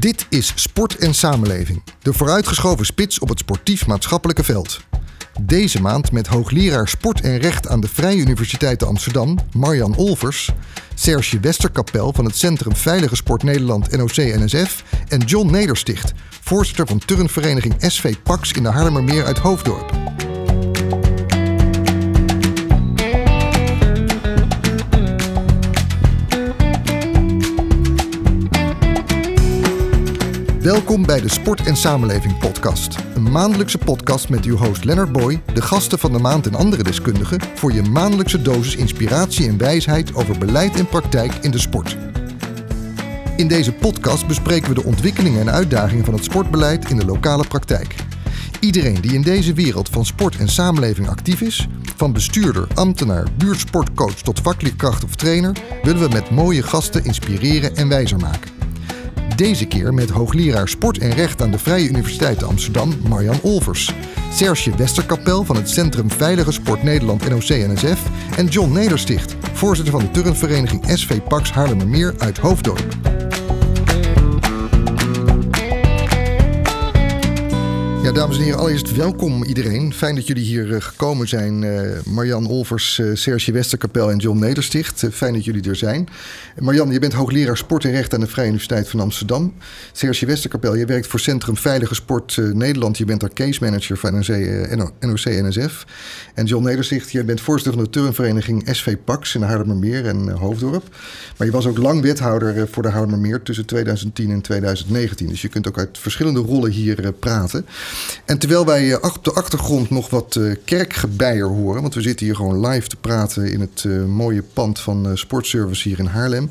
Dit is Sport en Samenleving, de vooruitgeschoven spits op het sportief-maatschappelijke veld. Deze maand met hoogleraar Sport en Recht aan de Vrije Universiteit Amsterdam, Marjan Olvers, Serge Westerkapel van het Centrum Veilige Sport Nederland NOC-NSF en John Nedersticht, voorzitter van turnvereniging SV Pax in de Haarlemmermeer uit Hoofddorp. Welkom bij de Sport en Samenleving podcast. Een maandelijkse podcast met uw host Leonard Boy, de gasten van de maand en andere deskundigen voor je maandelijkse dosis inspiratie en wijsheid over beleid en praktijk in de sport. In deze podcast bespreken we de ontwikkelingen en uitdagingen van het sportbeleid in de lokale praktijk. Iedereen die in deze wereld van sport en samenleving actief is, van bestuurder, ambtenaar, buurtsportcoach tot vakleerkracht of trainer, willen we met mooie gasten inspireren en wijzer maken. Deze keer met hoogleraar Sport en Recht aan de Vrije Universiteit Amsterdam, Marjan Olvers. Serge Westerkapel van het Centrum Veilige Sport Nederland NOC-NSF en John Nedersticht, voorzitter van de turnvereniging SV Pax Haarlemmermeer uit Hoofddorp. Dames en heren, allereerst welkom iedereen. Fijn dat jullie hier uh, gekomen zijn. Uh, Marjan Olvers, uh, Serge Westerkapel en John Nedersticht. fijn dat jullie er zijn. Marjan, je bent hoogleraar sport en recht aan de Vrije Universiteit van Amsterdam. Serge Westerkapel, je werkt voor Centrum Veilige Sport Nederland. Je bent daar case manager van NOC-NSF. En John Nedersticht, jij bent voorzitter van de turnvereniging SV Pax in Haarlemmermeer en Hoofddorp. Maar je was ook lang wethouder voor de Haarlemmermeer tussen 2010 en 2019. Dus je kunt ook uit verschillende rollen hier praten. En terwijl wij eh, op de achtergrond nog wat uh, kerkgebeier horen, want we zitten hier gewoon live te praten in het uh, mooie pand van Sportservice hier in Haarlem,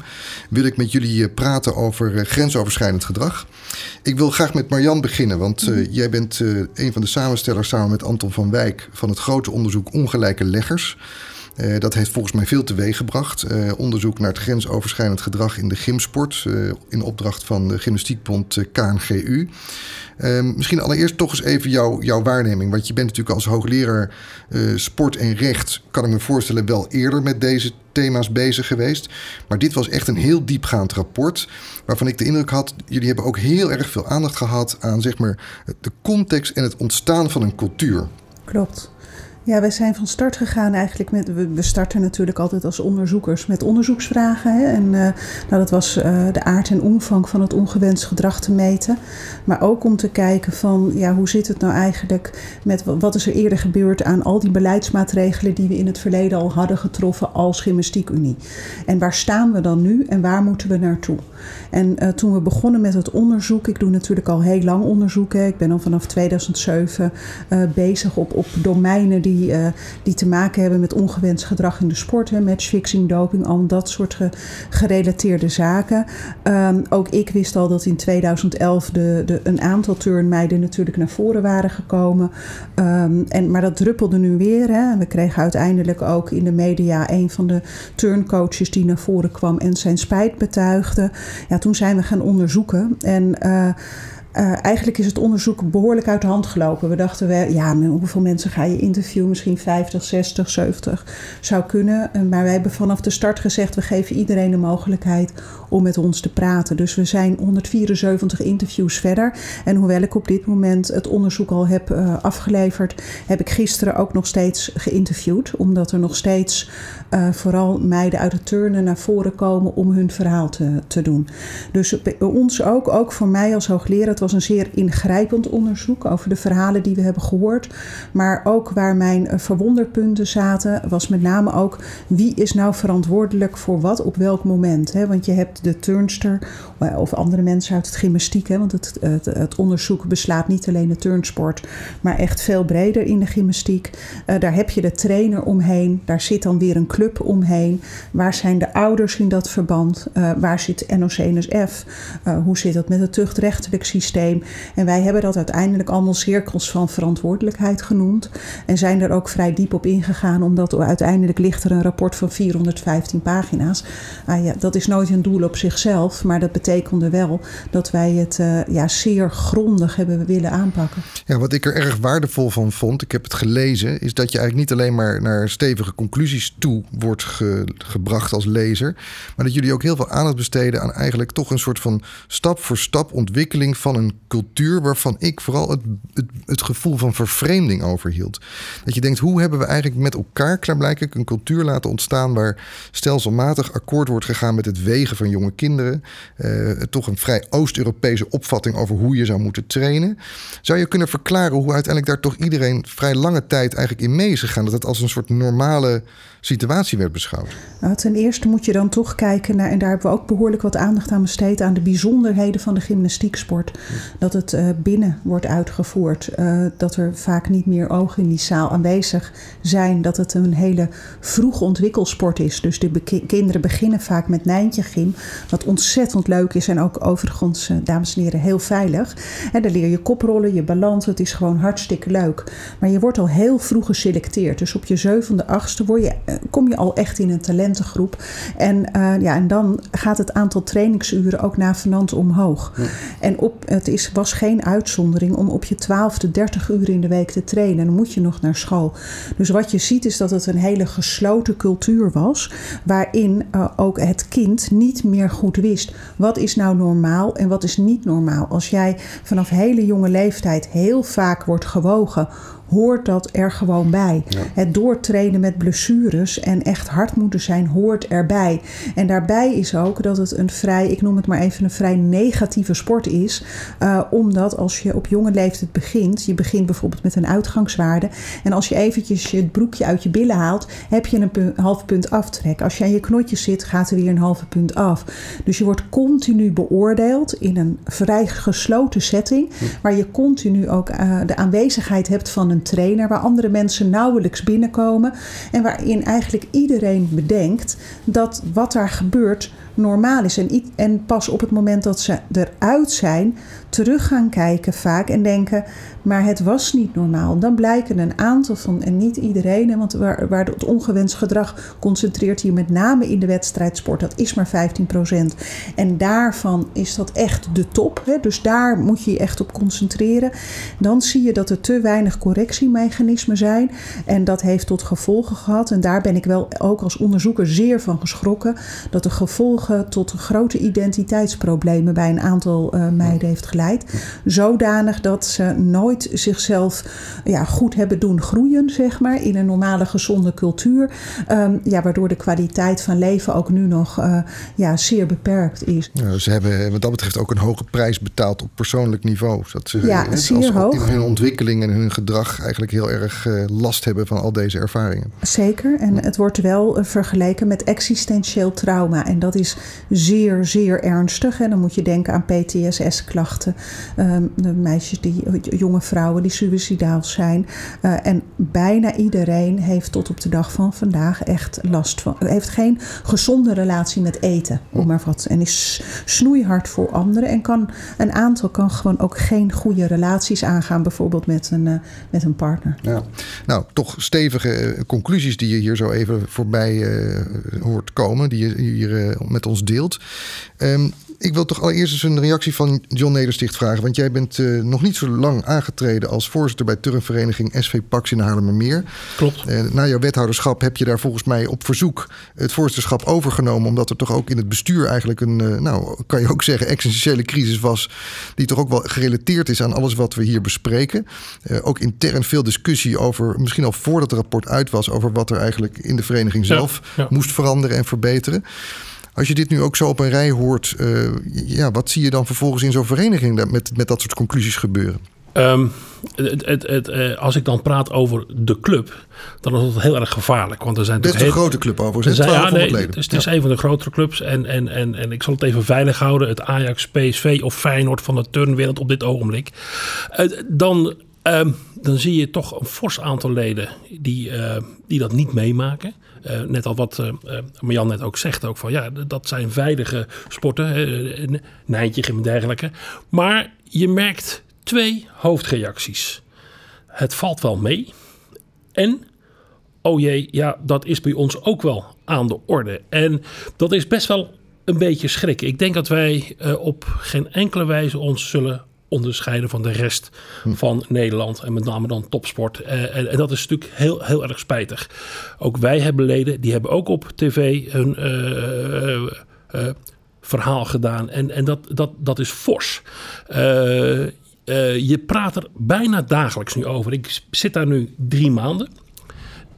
wil ik met jullie praten over grensoverschrijdend gedrag. Ik wil graag met Marjan beginnen, want mm. jij bent een van de samenstellers samen met Anton van Wijk van het grote onderzoek Ongelijke Leggers. Uh, dat heeft volgens mij veel teweeg gebracht. Uh, onderzoek naar het grensoverschrijdend gedrag in de gymsport. Uh, in opdracht van de Gymnastiekbond KNGU. Ehm, misschien allereerst toch eens even jouw, jouw waarneming. Want je bent natuurlijk als hoogleraar sport en recht, kan ik me voorstellen, wel eerder met deze thema's bezig geweest. Maar dit was echt een heel diepgaand rapport. Waarvan ik de indruk had, jullie hebben ook heel erg veel aandacht gehad aan zeg maar, de context en het ontstaan van een cultuur. Klopt. Ja, wij zijn van start gegaan eigenlijk met. We starten natuurlijk altijd als onderzoekers met onderzoeksvragen. Hè, en uh, nou, dat was uh, de aard en omvang van het ongewenst gedrag te meten. Maar ook om te kijken van ja, hoe zit het nou eigenlijk met wat is er eerder gebeurd aan al die beleidsmaatregelen die we in het verleden al hadden getroffen als Gymnastiekunie. En waar staan we dan nu en waar moeten we naartoe? En uh, toen we begonnen met het onderzoek, ik doe natuurlijk al heel lang onderzoek. Hè, ik ben al vanaf 2007 bezig op, op domeinen die die, uh, die te maken hebben met ongewenst gedrag in de sport, hè, matchfixing, doping, al dat soort ge, gerelateerde zaken. Um, ook ik wist al dat in 2011 de, de, een aantal turnmeiden natuurlijk naar voren waren gekomen. Um, en, maar dat druppelde nu weer. Hè. We kregen uiteindelijk ook in de media een van de turncoaches die naar voren kwam en zijn spijt betuigde. Ja, toen zijn we gaan onderzoeken. En uh, uh, eigenlijk is het onderzoek behoorlijk uit de hand gelopen. We dachten, we, ja, hoeveel mensen ga je interviewen? Misschien 50, 60, 70 zou kunnen. Maar wij hebben vanaf de start gezegd, we geven iedereen de mogelijkheid om met ons te praten. Dus we zijn 174 interviews verder. En hoewel ik op dit moment het onderzoek al heb uh, afgeleverd, heb ik gisteren ook nog steeds geïnterviewd. Omdat er nog steeds vooral meiden uit het turnen naar voren komen om hun verhaal te, te doen. Dus ons ook, ook voor mij als hoogleraar, het was een zeer ingrijpend onderzoek over de verhalen die we hebben gehoord. Maar ook waar mijn uh, verwonderpunten zaten, was met name ook wie is nou verantwoordelijk voor wat op welk moment. Want je hebt de turnster of andere mensen uit het gymnastiek. Want het, het, onderzoek beslaat niet alleen de turnsport, maar echt veel breder in de gymnastiek. Uh, daar heb je de trainer omheen, daar zit dan weer een club omheen. Waar zijn de ouders in dat verband? Waar zit NOC-NSF? Hoe zit het met het tuchtrechtelijk systeem? En wij hebben dat uiteindelijk allemaal cirkels van verantwoordelijkheid genoemd. En zijn er ook vrij diep op ingegaan, omdat uiteindelijk ligt er een rapport van 415 pagina's. Ah ja, dat is nooit een doel op zichzelf, maar dat betekende wel dat wij het uh, ja, zeer grondig hebben willen aanpakken. Ja, wat ik er erg waardevol van vond, ik heb het gelezen, is dat je eigenlijk niet alleen maar naar stevige conclusies toe wordt gebracht als lezer, maar dat jullie ook heel veel aandacht besteden aan eigenlijk toch een soort van stap voor stap ontwikkeling van een cultuur waarvan ik vooral het, het, het gevoel van vervreemding overhield. Dat je denkt, hoe hebben we eigenlijk met elkaar klaarblijkelijk een cultuur laten ontstaan waar stelselmatig akkoord wordt gegaan met het wegen van jonge kinderen. Uh, toch een vrij Oost-Europese opvatting over hoe je zou moeten trainen. Zou je kunnen verklaren hoe uiteindelijk daar toch iedereen vrij lange tijd eigenlijk in mee is gegaan? Dat het als een soort normale situatie werd beschouwd? Nou, ten eerste moet je dan toch kijken naar, en daar hebben we ook behoorlijk wat aandacht aan besteed, aan de bijzonderheden van de gymnastieksport. Dat het uh, binnen wordt uitgevoerd, uh, dat er vaak niet meer ogen in die zaal aanwezig zijn, dat het een hele vroege ontwikkelsport is. Dus de kinderen beginnen vaak met Nijntje Gym, wat ontzettend leuk is en ook overigens, uh, dames en heren, heel veilig. En dan leer je koprollen, je balans, het is gewoon hartstikke leuk. Maar je wordt al heel vroeg geselecteerd. Dus op je zevende, achtste word je eh, kom je al echt in een talentengroep. En, ja, en dan gaat het aantal trainingsuren ook navenant omhoog. En op, het is, was geen uitzondering om op je twaalfde 30 uur in de week te trainen. Dan moet je nog naar school. Dus wat je ziet is dat het een hele gesloten cultuur was. Waarin uh, ook het kind niet meer goed wist. Wat is nou normaal en wat is niet normaal? Als jij vanaf hele jonge leeftijd heel vaak wordt gewogen hoort dat er gewoon bij. Het doortrainen met blessures en echt hard moeten zijn hoort erbij. En daarbij is ook dat het een vrij, ik noem het maar even een vrij negatieve sport is. Uh, omdat als je op jonge leeftijd begint, je begint bijvoorbeeld met een uitgangswaarde. En als je eventjes je broekje uit je billen haalt, heb je een punt, half punt aftrek. Als je aan je knotjes zit, gaat er weer een halve punt af. Dus je wordt continu beoordeeld in een vrij gesloten setting. Waar je continu ook uh, de aanwezigheid hebt van een trainer waar andere mensen nauwelijks binnenkomen en waarin eigenlijk iedereen bedenkt dat wat daar gebeurt normaal is. En, en pas op het moment dat ze eruit zijn, terug gaan kijken vaak en denken, maar het was niet normaal. Dan blijken een aantal van, en niet iedereen, want waar, waar het ongewenst gedrag concentreert hier met name in de wedstrijdsport, dat is maar 15%. En daarvan is dat echt de top. Hè? Dus daar moet je je echt op concentreren. Dan zie je dat er te weinig correctiemechanismen zijn. En dat heeft tot gevolgen gehad. En daar ben ik wel ook als onderzoeker zeer van geschrokken. Dat de gevolgen tot grote identiteitsproblemen bij een aantal uh, meiden heeft geleid. Zodanig dat ze nooit zichzelf ja, goed hebben doen groeien, zeg maar, in een normale gezonde cultuur. Um, ja, waardoor de kwaliteit van leven ook nu nog uh, ja, zeer beperkt is. Ja, ze hebben wat dat betreft ook een hoge prijs betaald op persoonlijk niveau. Dat ze ja, zeer hoog. in hun ontwikkeling en hun gedrag eigenlijk heel erg uh, last hebben van al deze ervaringen. Zeker, en het wordt wel uh, vergeleken met existentieel trauma. En dat is zeer, zeer ernstig. En dan moet je denken aan PTSS-klachten. Um, de meisjes die jonge vrouwen die suicidaal zijn. Uh, en bijna iedereen heeft tot op de dag van vandaag echt last van. Heeft geen gezonde relatie met eten, om maar wat. En is snoeihard voor anderen. En kan een aantal kan gewoon ook geen goede relaties aangaan, bijvoorbeeld met een, uh, met een partner. Ja. Nou, toch stevige eh, conclusies die je hier zo even voorbij uh, hoort komen, die je hier met ons deelt. Um, ik wil toch allereerst eens een reactie van John Nedersticht vragen. Want jij bent uh, nog niet zo lang aangetreden als voorzitter bij turnvereniging SV Pax in Haarlemmermeer. Klopt. Uh, na jouw wethouderschap heb je daar volgens mij op verzoek het voorzitterschap overgenomen. Omdat er toch ook in het bestuur eigenlijk een, uh, nou kan je ook zeggen, existentiële crisis was. Die toch ook wel gerelateerd is aan alles wat we hier bespreken. ook intern veel discussie over, misschien al voordat het rapport uit was, over wat er eigenlijk in de vereniging zelf ja, ja. moest veranderen en verbeteren. Als je dit nu ook zo op een rij hoort, uh, ja, wat zie je dan vervolgens in zo'n vereniging met, met dat soort conclusies gebeuren? Um, het, het, het, uh, als ik dan praat over de club, dan is dat heel erg gevaarlijk. Want er zijn Best een heel, grote club overigens, zijn, ja, nee, leden. Het, het is een van de grotere clubs. En, en, en, en ik zal het even veilig houden. Het Ajax, PSV of Feyenoord van de turnwereld op dit ogenblik. Uh, dan, um, dan zie je toch een fors aantal leden die, uh, die dat niet meemaken. Net al wat Marjan net ook zegt, ook van ja, dat zijn veilige sporten, Nijntje en dergelijke. Maar je merkt twee hoofdreacties. Het valt wel mee. En, oh jee, ja, dat is bij ons ook wel aan de orde. En dat is best wel een beetje schrikken. Ik denk dat wij op geen enkele wijze ons zullen onderscheiden van de rest van Nederland. En met name dan topsport. Uh, en, dat is natuurlijk heel, heel erg spijtig. Ook wij hebben leden, die hebben ook op tv hun uh, verhaal gedaan. En, en dat, dat, dat is fors. je praat er bijna dagelijks nu over. Ik zit daar nu drie maanden.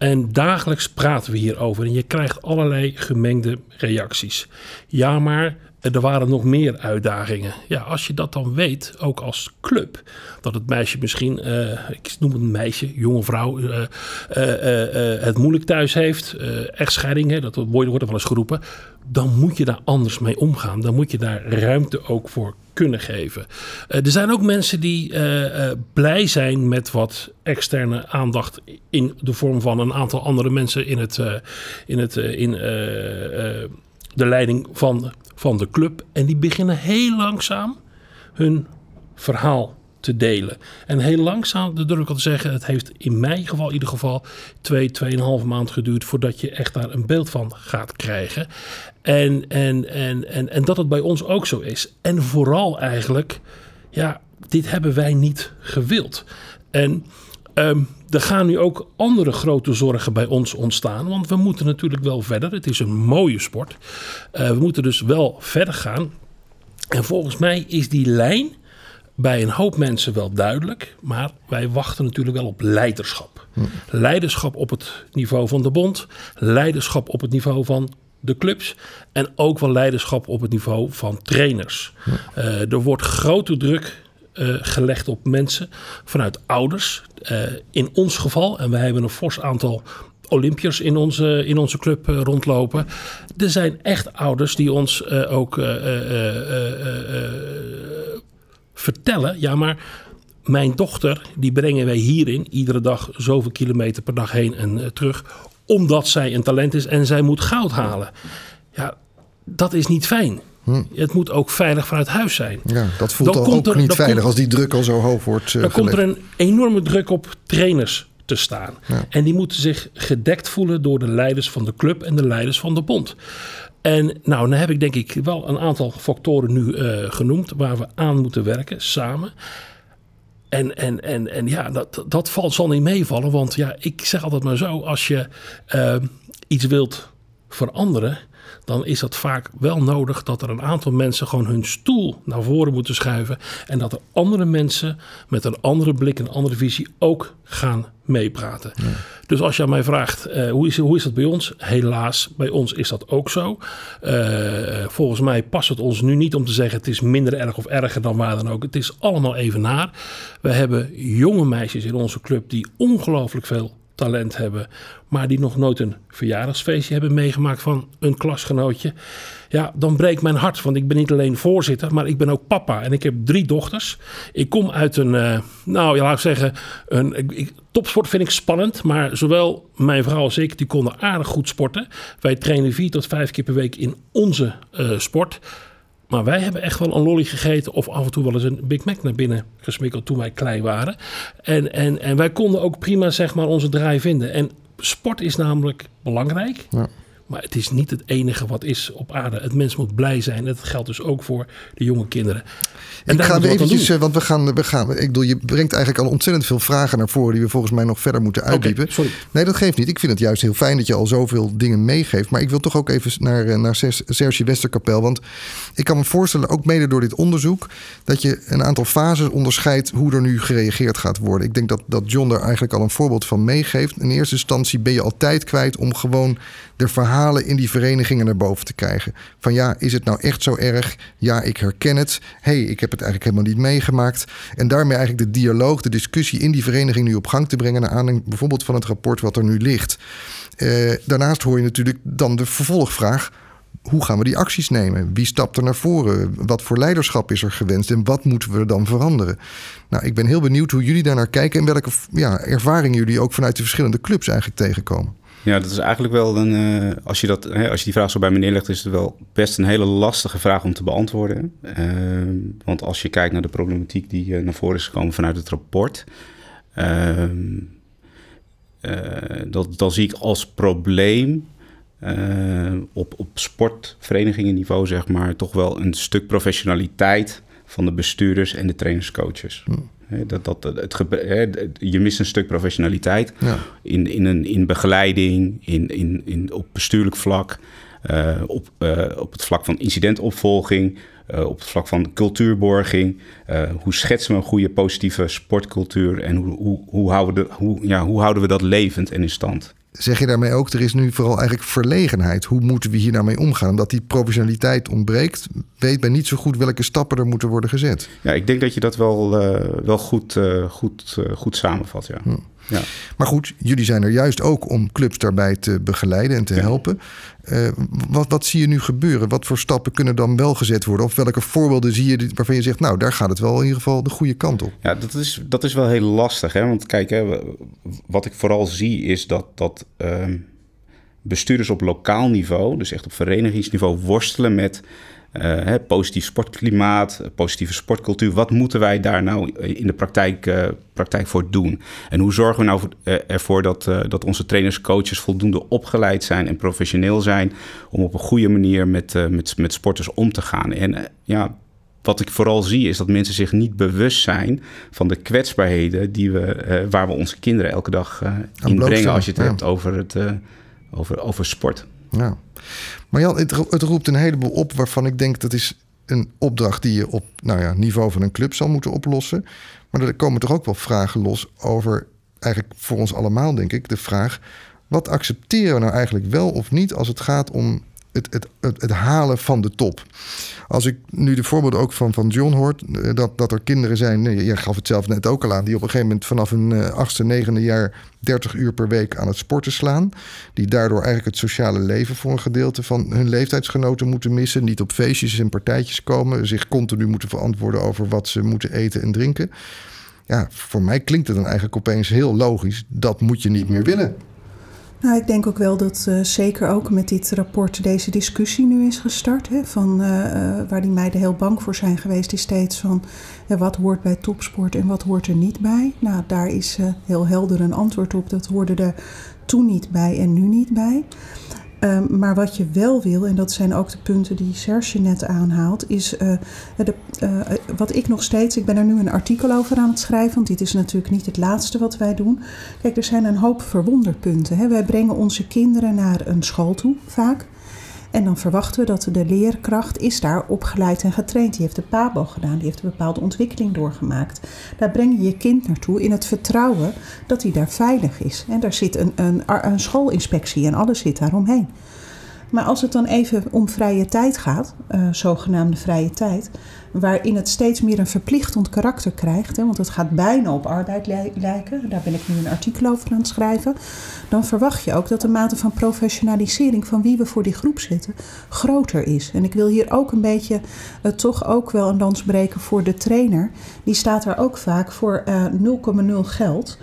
En dagelijks praten we hierover. En je krijgt allerlei gemengde reacties. Ja, maar er waren nog meer uitdagingen. Ja, als je dat dan weet, ook als club, dat het meisje misschien, uh, ik noem het een meisje, jonge vrouw, uh, uh, het moeilijk thuis heeft, echtscheiding, hè, dat wordt er wel eens geroepen, dan moet je daar anders mee omgaan. Dan moet je daar ruimte ook voor kunnen geven. er zijn ook mensen die blij zijn met wat externe aandacht in de vorm van een aantal andere mensen in, het, in, het, in de leiding van van de club. En die beginnen heel langzaam hun verhaal te delen. En heel langzaam, dat durf ik al te zeggen, het heeft in mijn geval in ieder geval twee, tweeënhalve maand geduurd voordat je echt daar een beeld van gaat krijgen. En, en, en, en, en dat het bij ons ook zo is. En vooral eigenlijk, ja, dit hebben wij niet gewild. En um, er gaan nu ook andere grote zorgen bij ons ontstaan. Want we moeten natuurlijk wel verder. Het is een mooie sport. Uh, we moeten dus wel verder gaan. En volgens mij is die lijn bij een hoop mensen wel duidelijk. Maar wij wachten natuurlijk wel op leiderschap. Hm. Leiderschap op het niveau van de bond. Leiderschap op het niveau van de clubs. En ook wel leiderschap op het niveau van trainers. Hm. Uh, er wordt grote druk uh, gelegd op mensen vanuit ouders. Uh, in ons geval, en wij hebben een fors aantal Olympiërs in onze, in onze club uh, rondlopen. Er zijn echt ouders die ons ook vertellen: ja, maar mijn dochter, die brengen wij hierin iedere dag zoveel kilometer per dag heen en terug, omdat zij een talent is en zij moet goud halen. Ja, dat is niet fijn. Hm. Het moet ook veilig vanuit huis zijn. Ja, dat voelt dan al ook niet veilig als die druk al zo hoog wordt. Uh, dan komt er een enorme druk op trainers te staan. En die moeten zich gedekt voelen door de leiders van de club en de leiders van de bond. En nou, dan heb ik denk ik wel een aantal factoren nu uh, genoemd waar we aan moeten werken samen. En, en, en, en ja, dat, dat valt, zal niet meevallen. Want ja, ik zeg altijd maar zo: als je uh, iets wilt veranderen, dan is dat vaak wel nodig dat er een aantal mensen gewoon hun stoel naar voren moeten schuiven. En dat er andere mensen met een andere blik, een andere visie ook gaan meepraten. Dus als je aan mij vraagt, uh, hoe, is, hoe is dat bij ons? Helaas, bij ons is dat ook zo. Uh, volgens mij past het ons nu niet om te zeggen het is minder erg of erger dan waar dan ook. Het is allemaal even naar. We hebben jonge meisjes in onze club die ongelooflijk veel talent hebben, maar die nog nooit een verjaardagsfeestje hebben meegemaakt van een klasgenootje. Ja, dan breekt mijn hart, want ik ben niet alleen voorzitter, maar ik ben ook papa en ik heb drie dochters. Ik kom uit een, uh, nou ja, laat ik zeggen, een, ik, topsport vind ik spannend, maar zowel mijn vrouw als ik, die konden aardig goed sporten. Wij trainen vier tot vijf keer per week in onze uh, sport. Maar wij hebben echt wel een lolly gegeten of af en toe wel eens een Big Mac naar binnen gesmikkeld toen wij klein waren. En, en, en wij konden ook prima zeg maar onze draai vinden. En sport is namelijk belangrijk. Ja. Maar het is niet het enige wat is op aarde. Het mens moet blij zijn. Dat geldt dus ook voor de jonge kinderen. En ik ga we eventjes, eh, want we gaan, we gaan. Ik bedoel, je brengt eigenlijk al ontzettend veel vragen naar voren die we volgens mij nog verder moeten uitdiepen. nee, dat geeft niet. Ik vind het juist heel fijn dat je al zoveel dingen meegeeft. Maar ik wil toch ook even naar, eh, naar Serge Westerkapel. Want ik kan me voorstellen, ook mede door dit onderzoek, dat je een aantal fases onderscheidt hoe er nu gereageerd gaat worden. Ik denk dat, dat John er eigenlijk al een voorbeeld van meegeeft. In eerste instantie ben je altijd kwijt om gewoon de verhalen in die verenigingen naar boven te krijgen. Van ja, is het nou echt zo erg? Ja, ik herken het. hey, ik heb het eigenlijk helemaal niet meegemaakt. En daarmee eigenlijk de dialoog, de discussie in die vereniging nu op gang te brengen. Naar aanleiding bijvoorbeeld van het rapport wat er nu ligt. Uh, daarnaast hoor je natuurlijk dan de vervolgvraag. Hoe gaan we die acties nemen? Wie stapt er naar voren? Wat voor leiderschap is er gewenst? En wat moeten we dan veranderen? Nou, ik ben heel benieuwd hoe jullie daar naar kijken en welke ja, ervaringen jullie ook vanuit de verschillende clubs eigenlijk tegenkomen. Ja, dat is eigenlijk wel een. Uh, als, je dat, hè, als je die vraag zo bij me neerlegt, is het wel best een hele lastige vraag om te beantwoorden. Uh, want als je kijkt naar de problematiek die uh, naar voren is gekomen vanuit het rapport. Ehm, dat, dan zie ik als probleem op, op sportverenigingenniveau, zeg maar, toch wel een stuk professionaliteit van de bestuurders en de trainerscoaches. Hm. Dat, dat, het, je mist een stuk professionaliteit ja. in, in, een, in begeleiding, in, in, in, op bestuurlijk vlak, uh, op, uh, op het vlak van incidentopvolging, uh, op het vlak van cultuurborging. hoe schetsen we een goede positieve sportcultuur en hoe, hoe, hoe, houden, de, hoe, ja, hoe houden we dat levend en in stand? Zeg je daarmee ook, er is nu vooral eigenlijk verlegenheid. Hoe moeten we hier nou mee omgaan? Omdat die professionaliteit ontbreekt, weet men niet zo goed welke stappen er moeten worden gezet. Ja, ik denk dat je dat wel, uh, wel goed, uh, goed, uh, goed samenvat. Ja. Hm. Ja. Maar goed, jullie zijn er juist ook om clubs daarbij te begeleiden en te helpen. Uh, wat, wat zie je nu gebeuren? Wat voor stappen kunnen dan wel gezet worden? Of welke voorbeelden zie je waarvan je zegt, nou, daar gaat het wel in ieder geval de goede kant op? Ja, dat is, dat is wel heel lastig. Hè? Want kijk, hè, wat ik vooral zie is dat, dat uh, bestuurders op lokaal niveau, dus echt op verenigingsniveau, worstelen met uh, positief sportklimaat, positieve sportcultuur. Wat moeten wij daar nou in de praktijk, uh, praktijk voor doen? En hoe zorgen we nou voor, uh, ervoor dat, dat onze trainers, coaches voldoende opgeleid zijn en professioneel zijn om op een goede manier met, met, met sporters om te gaan? En ja, wat ik vooral zie is dat mensen zich niet bewust zijn van de kwetsbaarheden die we, waar we onze kinderen elke dag in brengen als je het hebt over, het, over, over sport. Ja. Maar Jan, het, roept een heleboel op waarvan ik denk dat is een opdracht die je op nou ja, niveau van een club zal moeten oplossen. Maar er komen toch ook wel vragen los over, eigenlijk voor ons allemaal denk ik, de vraag: wat accepteren we nou eigenlijk wel of niet als het gaat om het, het, het, halen van de top. Als ik nu de voorbeelden ook van, van John hoort, eh, dat, dat er kinderen zijn, jij gaf het zelf net ook al aan, die op een gegeven moment vanaf hun uh, achtste, negende jaar 30 uur per week aan het sporten slaan. Die daardoor eigenlijk het sociale leven voor een gedeelte van hun leeftijdsgenoten moeten missen. Niet op feestjes en partijtjes komen, zich continu moeten verantwoorden over wat ze moeten eten en drinken. Ja, voor mij klinkt het dan eigenlijk opeens heel logisch. Dat moet je niet meer willen. Nou, ik denk ook wel dat uh, zeker ook met dit rapport deze discussie nu is gestart. Hè, van, uh, waar die meiden heel bang voor zijn geweest, is steeds van wat hoort bij topsport en wat hoort er niet bij. Nou, daar is heel helder een antwoord op. Dat hoorde er toen niet bij en nu niet bij. Um, maar wat je wel wil, en dat zijn ook de punten die Serge net aanhaalt, is uh, de, uh, wat ik nog steeds, ik ben er nu een artikel over aan het schrijven, want dit is natuurlijk niet het laatste wat wij doen. Kijk, er zijn een hoop verwonderpunten. Hè. Wij brengen onze kinderen naar een school toe, vaak. En dan verwachten we dat de leerkracht is daar opgeleid en getraind. Die heeft de PABO gedaan, die heeft een bepaalde ontwikkeling doorgemaakt. Daar breng je je kind naartoe in het vertrouwen dat hij daar veilig is. En daar zit een, een, een schoolinspectie en alles zit daaromheen. Maar als het dan even om vrije tijd gaat, uh, zogenaamde vrije tijd, waarin het steeds meer een verplichtend karakter krijgt, hè, want het gaat bijna op arbeid lijken, daar ben ik nu een artikel over aan het schrijven, dan verwacht je ook dat de mate van professionalisering van wie we voor die groep zitten groter is. En ik wil hier ook een beetje uh, toch ook wel een lans breken voor de trainer. Die staat daar ook vaak voor uh, eh, 0,0 geld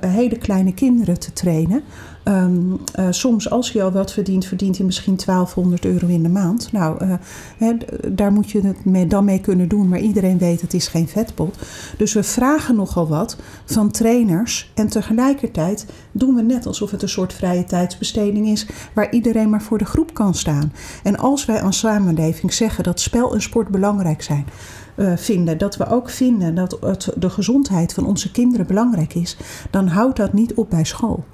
hele kleine kinderen te trainen. Um, uh, soms als je al wat verdient, verdient hij misschien 1200 euro in de maand. Nou, hè, daar moet je het mee, dan mee kunnen doen. Maar iedereen weet het is geen vetpot. Dus we vragen nogal wat van trainers. En tegelijkertijd doen we net alsof het een soort vrije tijdsbesteding is. Waar iedereen maar voor de groep kan staan. En als wij als samenleving zeggen dat spel en sport belangrijk zijn. Uh, vinden, dat we ook vinden dat het, de gezondheid van onze kinderen belangrijk is, dan houdt dat niet op bij school.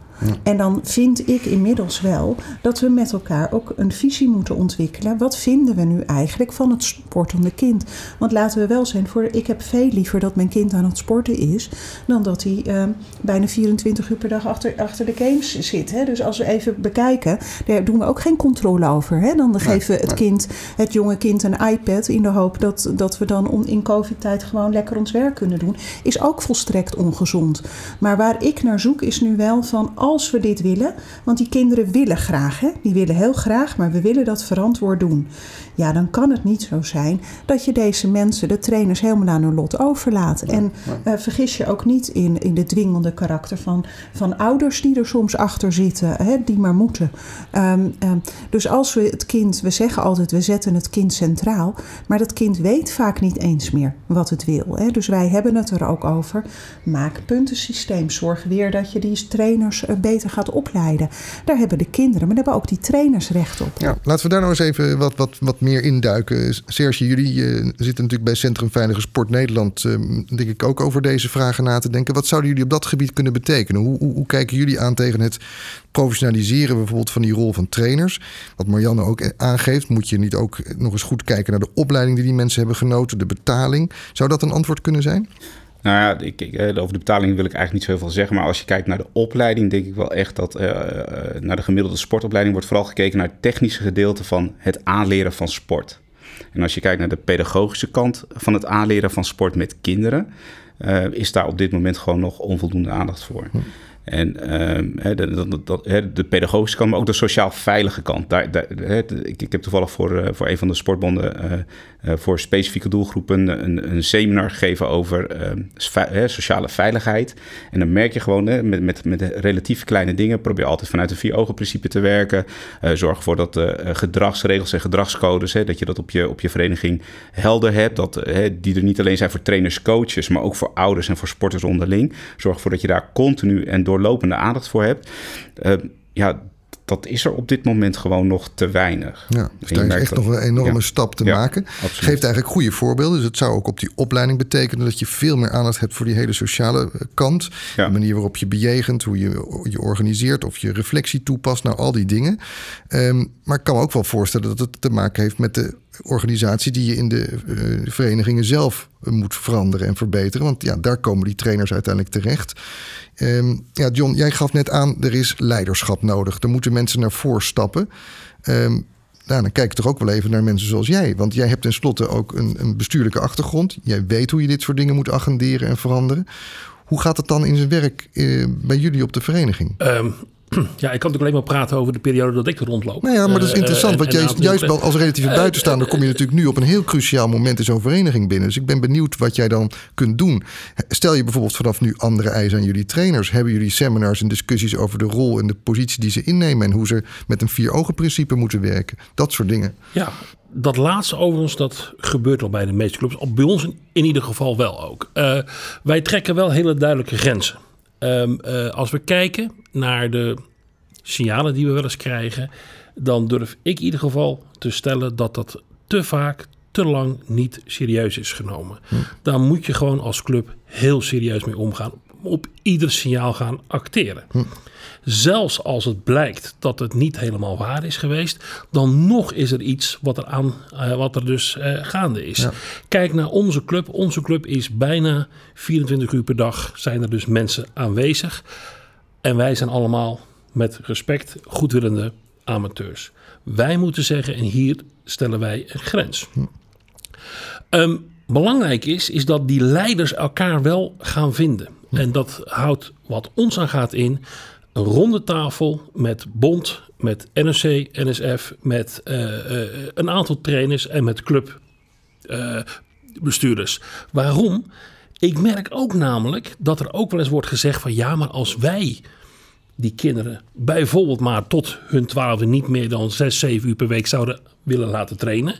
En dan vind ik inmiddels wel dat we met elkaar ook een visie moeten ontwikkelen. Wat vinden we nu eigenlijk van het sportende kind? Want laten we wel zijn, voor, ik heb veel liever dat mijn kind aan het sporten is, dan dat hij uh, bijna 24 uur per dag achter, achter de games zit. Hè? Dus als we even bekijken, daar doen we ook geen controle over. Hè? Dan geven we het kind, het jonge kind, een iPad in de hoop dat, dat we dan in COVID-tijd gewoon lekker ons werk kunnen doen. Is ook volstrekt ongezond. Maar waar ik naar zoek is nu wel van als we dit willen, want die kinderen willen graag, hè? die willen heel graag, maar we willen dat verantwoord doen. Ja, dan kan het niet zo zijn dat je deze mensen, de trainers, helemaal aan hun lot overlaat. En uh, vergis je ook niet in, in de dwingende karakter van, van ouders die er soms achter zitten, hè, die maar moeten. Um, um, dus als we het kind, we zeggen altijd, we zetten het kind centraal, maar dat kind weet vaak niet eens meer wat het wil. Hè. Dus wij hebben het er ook over. Maak puntensysteem. Zorg weer dat je die trainers eh, beter gaat opleiden. Daar hebben de kinderen, maar daar hebben ook die trainers recht op. Ja, laten we daar nou eens even wat, wat, wat meer induiken. Serge, jullie uh, zitten natuurlijk bij Centrum Veilige Sport Nederland, uh, denk ik ook over deze vragen na te denken. Wat zouden jullie op dat gebied kunnen betekenen? Hoe, hoe, hoe kijken jullie aan tegen het professionaliseren bijvoorbeeld van die rol van trainers? Wat Marianne ook aangeeft, moet je niet ook nog eens goed kijken naar de opleiding die die mensen hebben genoten, de betaling. Zou dat een antwoord kunnen zijn? Nou ja, ik, eh, over de betaling wil ik eigenlijk niet zoveel zeggen. Maar als je kijkt naar de opleiding, denk ik wel echt dat uh, naar de gemiddelde sportopleiding wordt vooral gekeken naar het technische gedeelte van het aanleren van sport. En als je kijkt naar de pedagogische kant van het aanleren van sport met kinderen, is daar op dit moment gewoon nog onvoldoende aandacht voor. Hm. En uh, de, de, pedagogische kant, maar ook de sociaal veilige kant. Daar, daar, ik, ik, heb toevallig voor, uh, voor een van de sportbonden uh, voor specifieke doelgroepen een, een seminar gegeven over ehm, sociale veiligheid. En dan merk je gewoon met, met, met relatief kleine dingen, probeer altijd vanuit een vier ogen principe te werken. zorg ervoor dat gedragsregels en gedragscodes, dat je dat op je, op je vereniging helder hebt. Dat, die er niet alleen zijn voor trainers, coaches, maar ook voor ouders en voor sporters onderling. Zorg ervoor dat je daar continu en door doorlopende aandacht voor hebt. Uh, ja, dat is er op dit moment gewoon nog te weinig. Ja, dus daar is echt nog een enorme stap te maken. Geeft eigenlijk goede voorbeelden. Dus het zou ook op die opleiding betekenen dat je veel meer aandacht hebt voor die hele sociale eh, kant. De manier waarop je bejegent, hoe je je organiseert of je reflectie toepast, nou al die dingen. Um, maar ik kan me ook wel voorstellen dat het te maken heeft met de organisatie die je in de uh, verenigingen zelf moet veranderen en verbeteren. Want ja, daar komen die trainers uiteindelijk terecht. Um, ja, John, jij gaf net aan, er is leiderschap nodig. Er moeten mensen naar voren stappen. Um, nou, dan kijk ik toch ook wel even naar mensen zoals jij. Want jij hebt tenslotte ook een, een bestuurlijke achtergrond. Jij weet hoe je dit soort dingen moet agenderen en veranderen. Hoe gaat het dan in zijn werk uh, bij jullie op de vereniging? Um, Ja, ik kan natuurlijk alleen maar praten over de periode dat ik er rondloop. Nou ja, maar dat is eh, interessant. want juist, juist als relatieve buitenstaander kom je natuurlijk nu op een heel cruciaal moment in zo'n vereniging binnen. Dus ik ben benieuwd wat jij dan kunt doen. Stel je bijvoorbeeld vanaf nu andere eisen aan jullie trainers. Hebben jullie seminars en discussies over de rol en de positie die ze innemen en hoe ze met een vier ogen principe moeten werken? Dat soort dingen. Ja, dat laatste overigens, dat gebeurt al bij de meeste clubs. Bij ons in, ieder geval wel ook. Uh, wij trekken wel hele duidelijke grenzen. Um, uh, als we kijken naar de signalen die we wel eens krijgen, dan durf ik in ieder geval te stellen dat dat te vaak, te lang niet serieus is genomen. Hm. Daar moet je gewoon als club heel serieus mee omgaan. Op ieder signaal gaan acteren. Hm. Zelfs als het blijkt dat het niet helemaal waar is geweest, dan nog is er iets wat er, aan, uh, wat er dus uh, gaande is. Ja. Kijk naar onze club. Onze club is bijna 24 uur per dag zijn er dus mensen aanwezig. En wij zijn allemaal met respect goedwillende amateurs. Wij moeten zeggen, en hier stellen wij een grens. Hm. Um, belangrijk is, is dat die leiders elkaar wel gaan vinden. En dat houdt wat ons aan gaat in een ronde tafel met bond, met NOC, NSF, met uh, uh, een aantal trainers en met clubbestuurders. Uh, Waarom? Ik merk ook namelijk dat er ook wel eens wordt gezegd van ja, maar als wij die kinderen bijvoorbeeld maar tot hun twaalfde niet meer dan 6, 7 uur per week zouden willen laten trainen,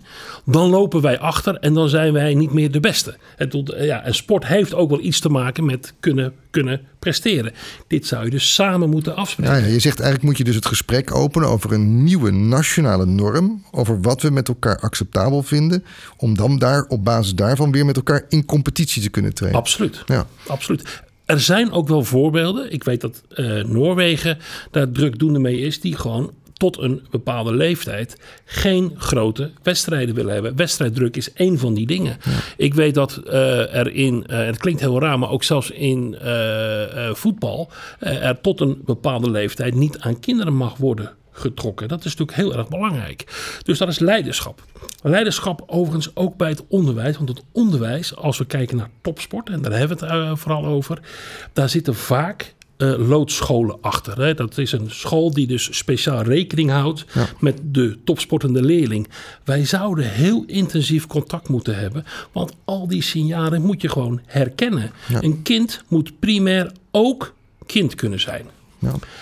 dan lopen wij achter en dan zijn wij niet meer de beste. En, tot, ja, en sport heeft ook wel iets te maken met kunnen, kunnen presteren. Dit zou je dus samen moeten afspreken. Ja, je zegt eigenlijk moet je dus het gesprek openen over een nieuwe nationale norm, over wat we met elkaar acceptabel vinden, om dan daar op basis daarvan weer met elkaar in competitie te kunnen trainen. Absoluut. Ja. Absoluut. Er zijn ook wel voorbeelden. Ik weet dat uh, Noorwegen daar drukdoende mee is, die gewoon tot een bepaalde leeftijd geen grote wedstrijden willen hebben. Wedstrijddruk is één van die dingen. Ja. Ik weet dat uh, er in, uh, het klinkt heel raar, maar ook zelfs in uh, voetbal, er tot een bepaalde leeftijd niet aan kinderen mag worden getrokken. Dat is natuurlijk heel erg belangrijk. Dus dat is leiderschap. Leiderschap overigens ook bij het onderwijs. Want het onderwijs, als we kijken naar topsport, en daar hebben we het uh, vooral over, daar zitten vaak uh, loodscholen achter. Hè. Dat is een school die dus speciaal rekening houdt met de topsportende leerling. Wij zouden heel intensief contact moeten hebben, want al die signalen moet je gewoon herkennen. Een kind moet primair ook kind kunnen zijn.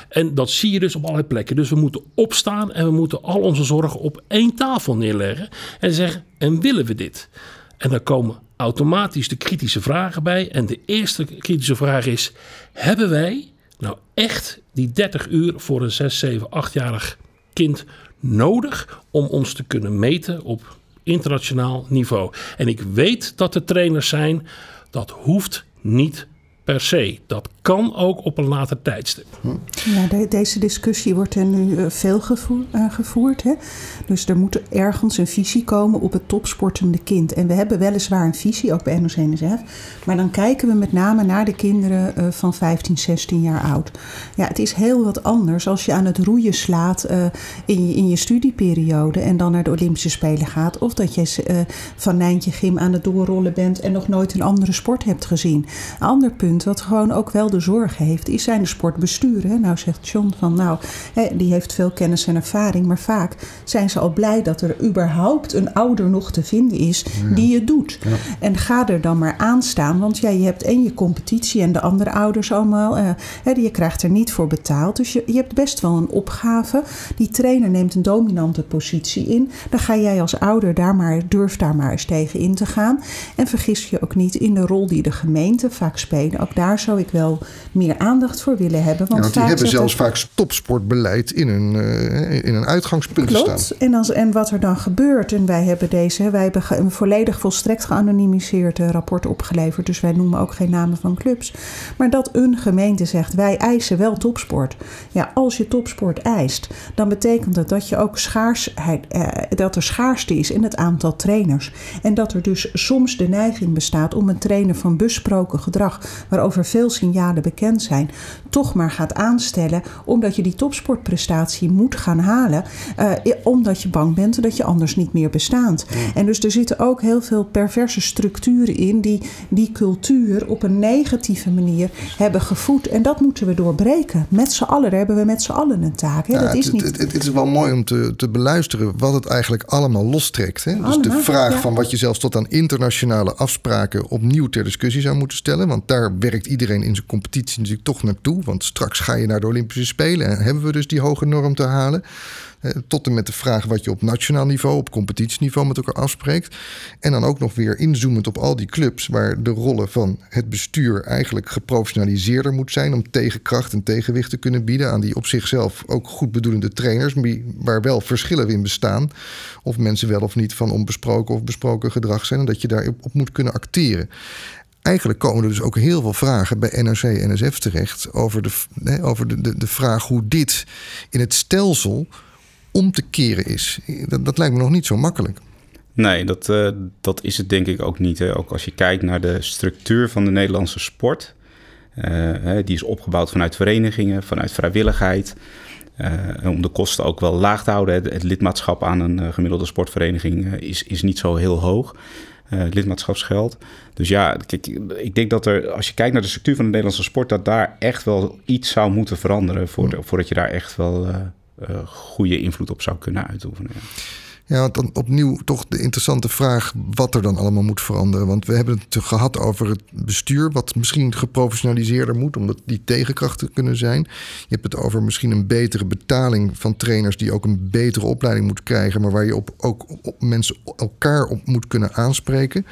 En dat zie je dus op allerlei plekken. Dus we moeten opstaan en we moeten al onze zorgen op één tafel neerleggen en zeggen: en willen we dit? En dan komen automatisch de kritische vragen bij. En de eerste kritische vraag is: hebben wij nou echt die 30 uur voor een 6, 7, 8-jarig kind nodig om ons te kunnen meten op internationaal niveau? En ik weet dat er trainers zijn, dat hoeft niet per se. Dat kan ook op een later tijdstip. Ja, deze discussie wordt er nu uh, veel uh, gevoerd. Hè? Dus er moet ergens een visie komen op het topsportende kind. En we hebben weliswaar een visie, ook bij NOC-NSF. Maar dan kijken we met name naar de kinderen uh, van 15, 16 jaar oud. Ja, het is heel wat anders als je aan het roeien slaat in, je, in je studieperiode... en dan naar de Olympische Spelen gaat. Of dat je van Nijntje Gym aan het doorrollen bent... en nog nooit een andere sport hebt gezien. Ander punt wat gewoon ook wel de zorg heeft, is zijn de sportbesturen. Nou zegt John van nou, die heeft veel kennis en ervaring, maar vaak zijn ze al blij dat er überhaupt een ouder nog te vinden is die het doet. En ga er dan maar aan staan, want ja, je hebt en je competitie en de andere ouders allemaal. Uh, je krijgt er niet voor betaald, dus je, je hebt best wel een opgave. Die trainer neemt een dominante positie in. Dan ga jij als ouder daar maar, durf daar maar eens tegen in te gaan. En vergis je ook niet in de rol die de gemeente vaak spelen. Ook daar zou ik wel meer aandacht voor willen hebben. Want, ja, want die hebben zelfs vaak topsportbeleid in een, uh, in een uitgangspunt Klopt. staan. En, als, en wat er dan gebeurt, en wij hebben deze, wij hebben een volledig volstrekt geanonimiseerd uh, rapport opgeleverd, dus wij noemen ook geen namen van clubs. Maar dat een gemeente zegt, wij eisen wel topsport. Ja, als je topsport eist, dan betekent het dat je ook schaarsheid, uh, dat er schaarste is in het aantal trainers. En dat er dus soms de neiging bestaat om een trainer van besproken gedrag, waarover veel signalen bekend zijn, toch maar gaat aanstellen. Omdat je die topsportprestatie moet gaan halen. Uh, omdat je bang bent dat je anders niet meer bestaat. En dus er zitten ook heel veel perverse structuren in die die cultuur op een negatieve manier hebben gevoed. En dat moeten we doorbreken. Met z'n allen, daar hebben we met z'n allen een taak. Hè? Ja, dat is het, niet... het, het, is wel mooi om te, te beluisteren wat het eigenlijk allemaal lostrekt. Hè? Dus de vraag van wat je zelfs tot aan internationale afspraken opnieuw ter discussie zou moeten stellen. Want daar werkt iedereen in zijn competitie natuurlijk toch naartoe. Want straks ga je naar de Olympische Spelen en hebben we dus die hoge norm te halen. Tot en met de vraag wat je op nationaal niveau, op competitieniveau met elkaar afspreekt. En dan ook nog weer inzoomend op al die clubs waar de rollen van het bestuur eigenlijk geprofessionaliseerder moet zijn. Om tegenkracht en tegenwicht te kunnen bieden aan die op zichzelf ook goed bedoelende trainers. Waar wel verschillen in bestaan. Of mensen wel of niet van onbesproken of besproken gedrag zijn. En dat je daarop moet kunnen acteren eigenlijk komen er dus ook heel veel vragen bij NRC en NSF terecht over, de, over de, de, de vraag hoe dit in het stelsel om te keren is. Dat, dat lijkt me nog niet zo makkelijk. Nee, dat, uh, dat is het denk ik ook niet. Hè. Ook als je kijkt naar de structuur van de Nederlandse sport. Uh, die is opgebouwd vanuit verenigingen, vanuit vrijwilligheid. Uh, om de kosten ook wel laag te houden. Het lidmaatschap aan een gemiddelde sportvereniging is, is niet zo heel hoog. Lidmaatschapsgeld. Dus ja, ik denk dat er, als je kijkt naar de structuur van de Nederlandse sport, dat daar echt wel iets zou moeten veranderen. voordat je daar echt wel uh, goede invloed op zou kunnen uitoefenen. Ja. want dan opnieuw toch de interessante vraag wat er dan allemaal moet veranderen. Want we hebben het gehad over het bestuur, wat misschien geprofessionaliseerder moet, omdat die tegenkrachten kunnen zijn. Je hebt het over misschien een betere betaling van trainers die ook een betere opleiding moeten krijgen, maar waar je op, ook op mensen elkaar op moet kunnen aanspreken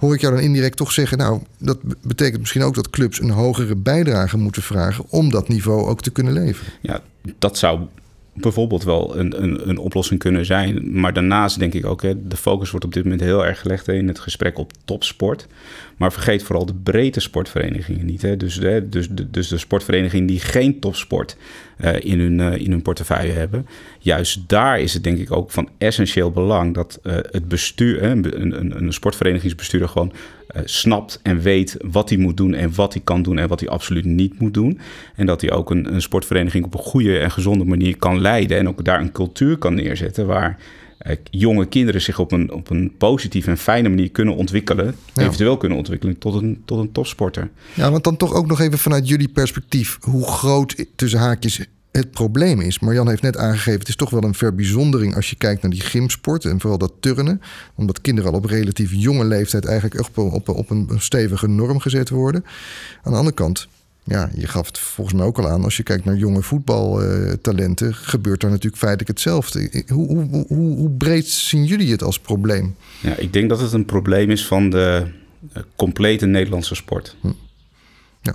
hoor ik jou dan indirect toch zeggen, nou, dat betekent misschien ook dat clubs een hogere bijdrage moeten vragen om dat niveau ook te kunnen leveren. Ja, dat zou bijvoorbeeld wel een, een, een oplossing kunnen zijn. Maar daarnaast denk ik ook, hè, de focus wordt op dit moment heel erg gelegd in het gesprek op topsport. Maar vergeet vooral de breedte sportverenigingen niet. Hè. Dus, hè, dus, de, dus de sportverenigingen die geen topsport uh, in, hun, uh, in hun portefeuille hebben. Juist daar is het denk ik ook van essentieel belang dat uh, het bestuur, een, een, een sportverenigingsbestuurder gewoon snapt en weet wat hij moet doen en wat hij kan doen en wat hij absoluut niet moet doen. En dat hij ook een, een sportvereniging op een goede en gezonde manier kan leiden en ook daar een cultuur kan neerzetten waar jonge kinderen zich op een, op een positieve en fijne manier kunnen ontwikkelen. Ja. Eventueel kunnen ontwikkelen tot een, tot een topsporter. Ja, want dan toch ook nog even vanuit jullie perspectief. Hoe groot tussen haakjes het probleem is. Marjan heeft net aangegeven, het is toch wel een verbijzondering als je kijkt naar die gymsport en vooral dat turnen. Omdat kinderen al op relatief jonge leeftijd eigenlijk echt op, op, op een stevige norm gezet worden. Aan de andere kant, ja, je gaf het volgens mij ook al aan, als je kijkt naar jonge voetbaltalenten, gebeurt daar natuurlijk feitelijk hetzelfde. Hoe, hoe, hoe, hoe breed zien jullie het als probleem? Ja, ik denk dat het een probleem is van de complete Nederlandse sport. Ja,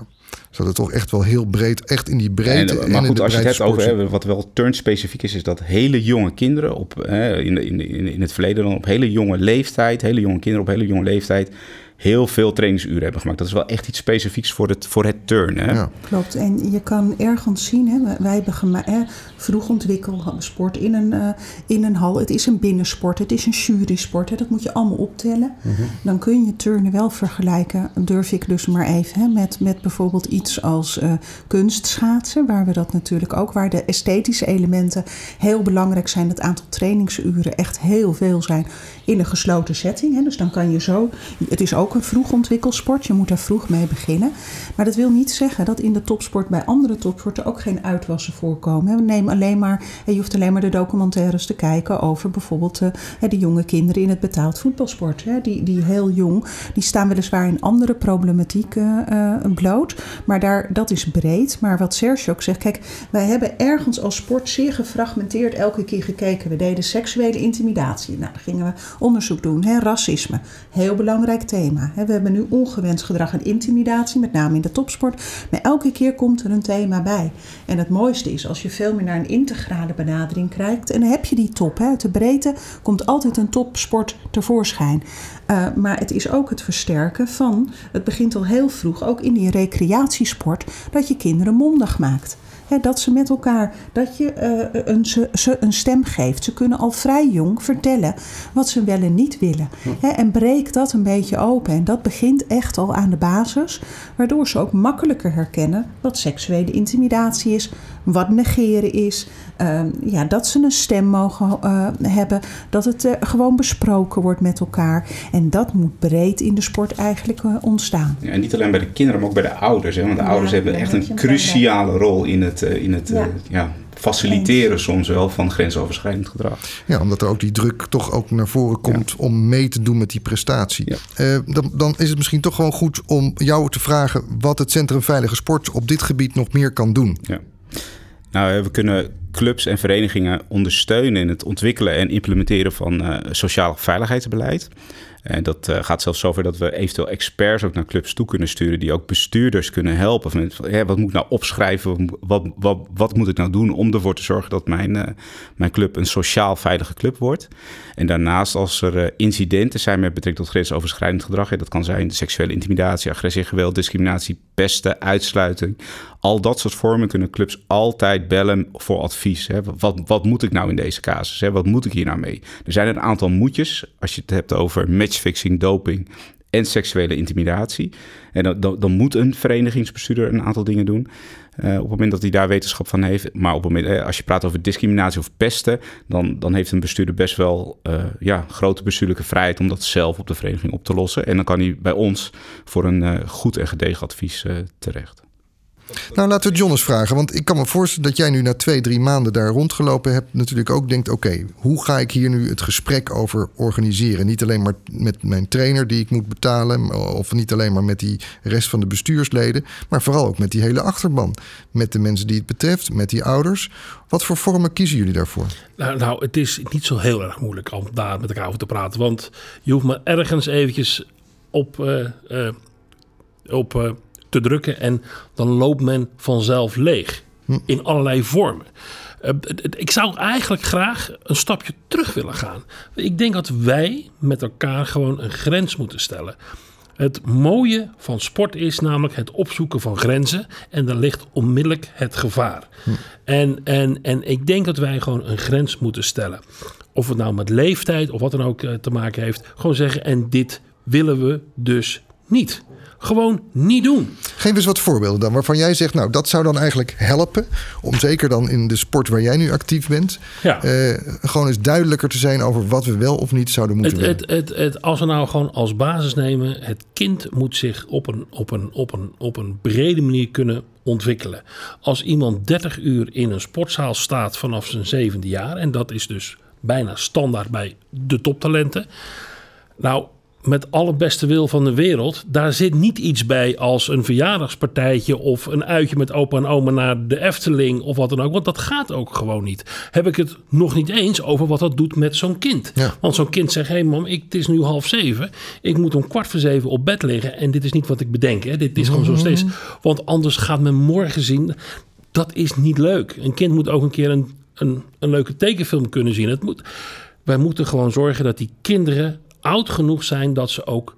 zodat het toch echt wel heel breed, echt in die breedte. En maar goed, als je het hebt over hè, wat wel turnspecifiek is, is dat hele jonge kinderen op, hè, in, in, in, in het verleden dan op hele jonge leeftijd, hele jonge kinderen op hele jonge leeftijd, heel veel trainingsuren hebben gemaakt. Dat is wel echt iets specifieks voor het, voor het turnen. Hè? Ja. Klopt, en je kan ergens zien, hè, wij- hebben hè, vroeg ontwikkeld sport in een, eh, in een hal. Het is een binnensport, het is een jurysport, hè, dat moet je allemaal optellen. Dan kun je turnen wel vergelijken, durf ik dus maar even, hè, met, met bijvoorbeeld iets als eh, kunstschaatsen, waar we dat natuurlijk ook, waar de esthetische elementen heel belangrijk zijn. Het aantal trainingsuren echt heel veel zijn in een gesloten setting. Hè. Dus dan kan je zo, het is ook een vroeg ontwikkelsport, je moet daar vroeg mee beginnen. Maar dat wil niet zeggen dat in de topsport bij andere topsporten ook geen uitwassen voorkomen. Neem alleen maar, hè, je hoeft alleen maar de documentaires te kijken over bijvoorbeeld eh, de jonge kinderen in het betaald voetbalsport. Die, die heel jong, die staan weliswaar in andere problematiek eh, eh, bloot. Maar daar, dat is breed. Maar wat Serge ook zegt, kijk, wij hebben ergens als sport zeer gefragmenteerd elke keer gekeken. We deden seksuele intimidatie. Nou, dan gingen we onderzoek doen. Hè, racisme, heel belangrijk thema. We hebben nu ongewenst gedrag en intimidatie, met name in de topsport. Maar elke keer komt er een thema bij. En het mooiste is als je veel meer naar een integrale benadering krijgt. En dan heb je die top. Hè. De breedte komt altijd een topsport tevoorschijn. Uh, maar het is ook het versterken van, het begint al heel vroeg, ook in die recreatiesport, dat je kinderen mondig maakt. He, dat ze met elkaar, dat je uh, een, ze, ze, een stem geeft. Ze kunnen al vrij jong vertellen wat ze wel en niet willen. He, en breek dat een beetje open. En dat begint echt al aan de basis, waardoor ze ook makkelijker herkennen wat seksuele intimidatie is, wat negeren is. Uh, ja, dat ze een stem mogen uh, hebben, dat het uh, gewoon besproken wordt met elkaar. En dat moet breed in de sport eigenlijk ontstaan. Ja, en niet alleen bij de kinderen, maar ook bij de ouders. Hè? Want de ja, ouders hebben echt een cruciale rol in het, uh, in het ja. ja faciliteren soms wel van grensoverschrijdend gedrag. Ja, omdat er ook die druk toch ook naar voren komt ja. om mee te doen met die prestatie. Ja. Uh, dan, dan, is het misschien toch gewoon goed om jou te vragen wat het Centrum Veilige Sport op dit gebied nog meer kan doen. Ja. Nou, we kunnen clubs en verenigingen ondersteunen in het ontwikkelen en implementeren van uh, sociaal veiligheidsbeleid. En dat uh, gaat zelfs zover dat we eventueel experts ook naar clubs toe kunnen sturen, die ook bestuurders kunnen helpen. Van, wat moet ik nou opschrijven? Wat, wat, wat moet ik nou doen om ervoor te zorgen dat mijn, uh, mijn club een sociaal veilige club wordt? En daarnaast, als er incidenten zijn met betrekking tot grensoverschrijdend gedrag, dat kan zijn seksuele intimidatie, agressie, geweld, discriminatie, pesten, uitsluiting. Al dat soort vormen kunnen clubs altijd bellen voor advies. Hè. Wat, wat moet ik nou in deze casus? Hè? Wat moet ik hier nou mee? Er zijn een aantal moetjes als je het hebt over matchfixing, doping en seksuele intimidatie. En dan, dan, moet een verenigingsbestuurder een aantal dingen doen. Uh, op het moment dat hij daar wetenschap van heeft. Maar op het moment, eh, als je praat over discriminatie of pesten, dan, dan heeft een bestuurder best wel uh, ja, grote bestuurlijke vrijheid om dat zelf op de vereniging op te lossen. En dan kan hij bij ons voor een goed en gedegen advies terecht. Nou, laten we John eens vragen. Want ik kan me voorstellen dat jij nu na twee, drie maanden daar rondgelopen hebt. Natuurlijk ook denkt: oké, hoe ga ik hier nu het gesprek over organiseren? Niet alleen maar met mijn trainer die ik moet betalen. Of niet alleen maar met die rest van de bestuursleden. Maar vooral ook met die hele achterban. Met de mensen die het betreft, met die ouders. Wat voor vormen kiezen jullie daarvoor? Nou, nou het is niet zo heel erg moeilijk om daar met elkaar over te praten. Want je hoeft maar ergens eventjes op. Uh, uh, op uh, te drukken en dan loopt men vanzelf leeg. In allerlei vormen. Uh, ik zou eigenlijk graag een stapje terug willen gaan. Ik denk dat wij met elkaar gewoon een grens moeten stellen. Het mooie van sport is namelijk het opzoeken van grenzen. En daar ligt onmiddellijk het gevaar. En, en, en ik denk dat wij gewoon een grens moeten stellen. Of het nou met leeftijd of wat dan ook te maken heeft. Gewoon zeggen, en dit willen we dus niet. Gewoon niet doen. Geef eens wat voorbeelden dan, waarvan jij zegt, nou, dat zou dan eigenlijk helpen. Om zeker dan in de sport waar jij nu actief bent, Ja. eh, gewoon eens duidelijker te zijn over wat we wel of niet zouden moeten Het, willen. het, het, het, als we nou gewoon als basis nemen, het kind moet zich op een, op, een, op, een, op een brede manier kunnen ontwikkelen. Als iemand 30 uur in een sportzaal staat vanaf zijn zevende jaar, en dat is dus bijna standaard bij de toptalenten. Nou, met alle beste wil van de wereld, daar zit niet iets bij als een verjaardagspartijtje of een uitje met opa en oma naar de Efteling of wat dan ook. Want dat gaat ook gewoon niet. Heb ik het nog niet eens over wat dat doet met zo'n kind. Ja. Want zo'n kind zegt: hé hey mam, ik, het is nu half zeven. Ik moet om kwart voor zeven op bed liggen. En dit is niet wat ik bedenk. Hè. Dit is gewoon zo steeds. Want anders gaat men morgen zien. Dat is niet leuk. Een kind moet ook een keer een, een, een leuke tekenfilm kunnen zien. Het moet, wij moeten gewoon zorgen dat die kinderen oud genoeg zijn dat ze ook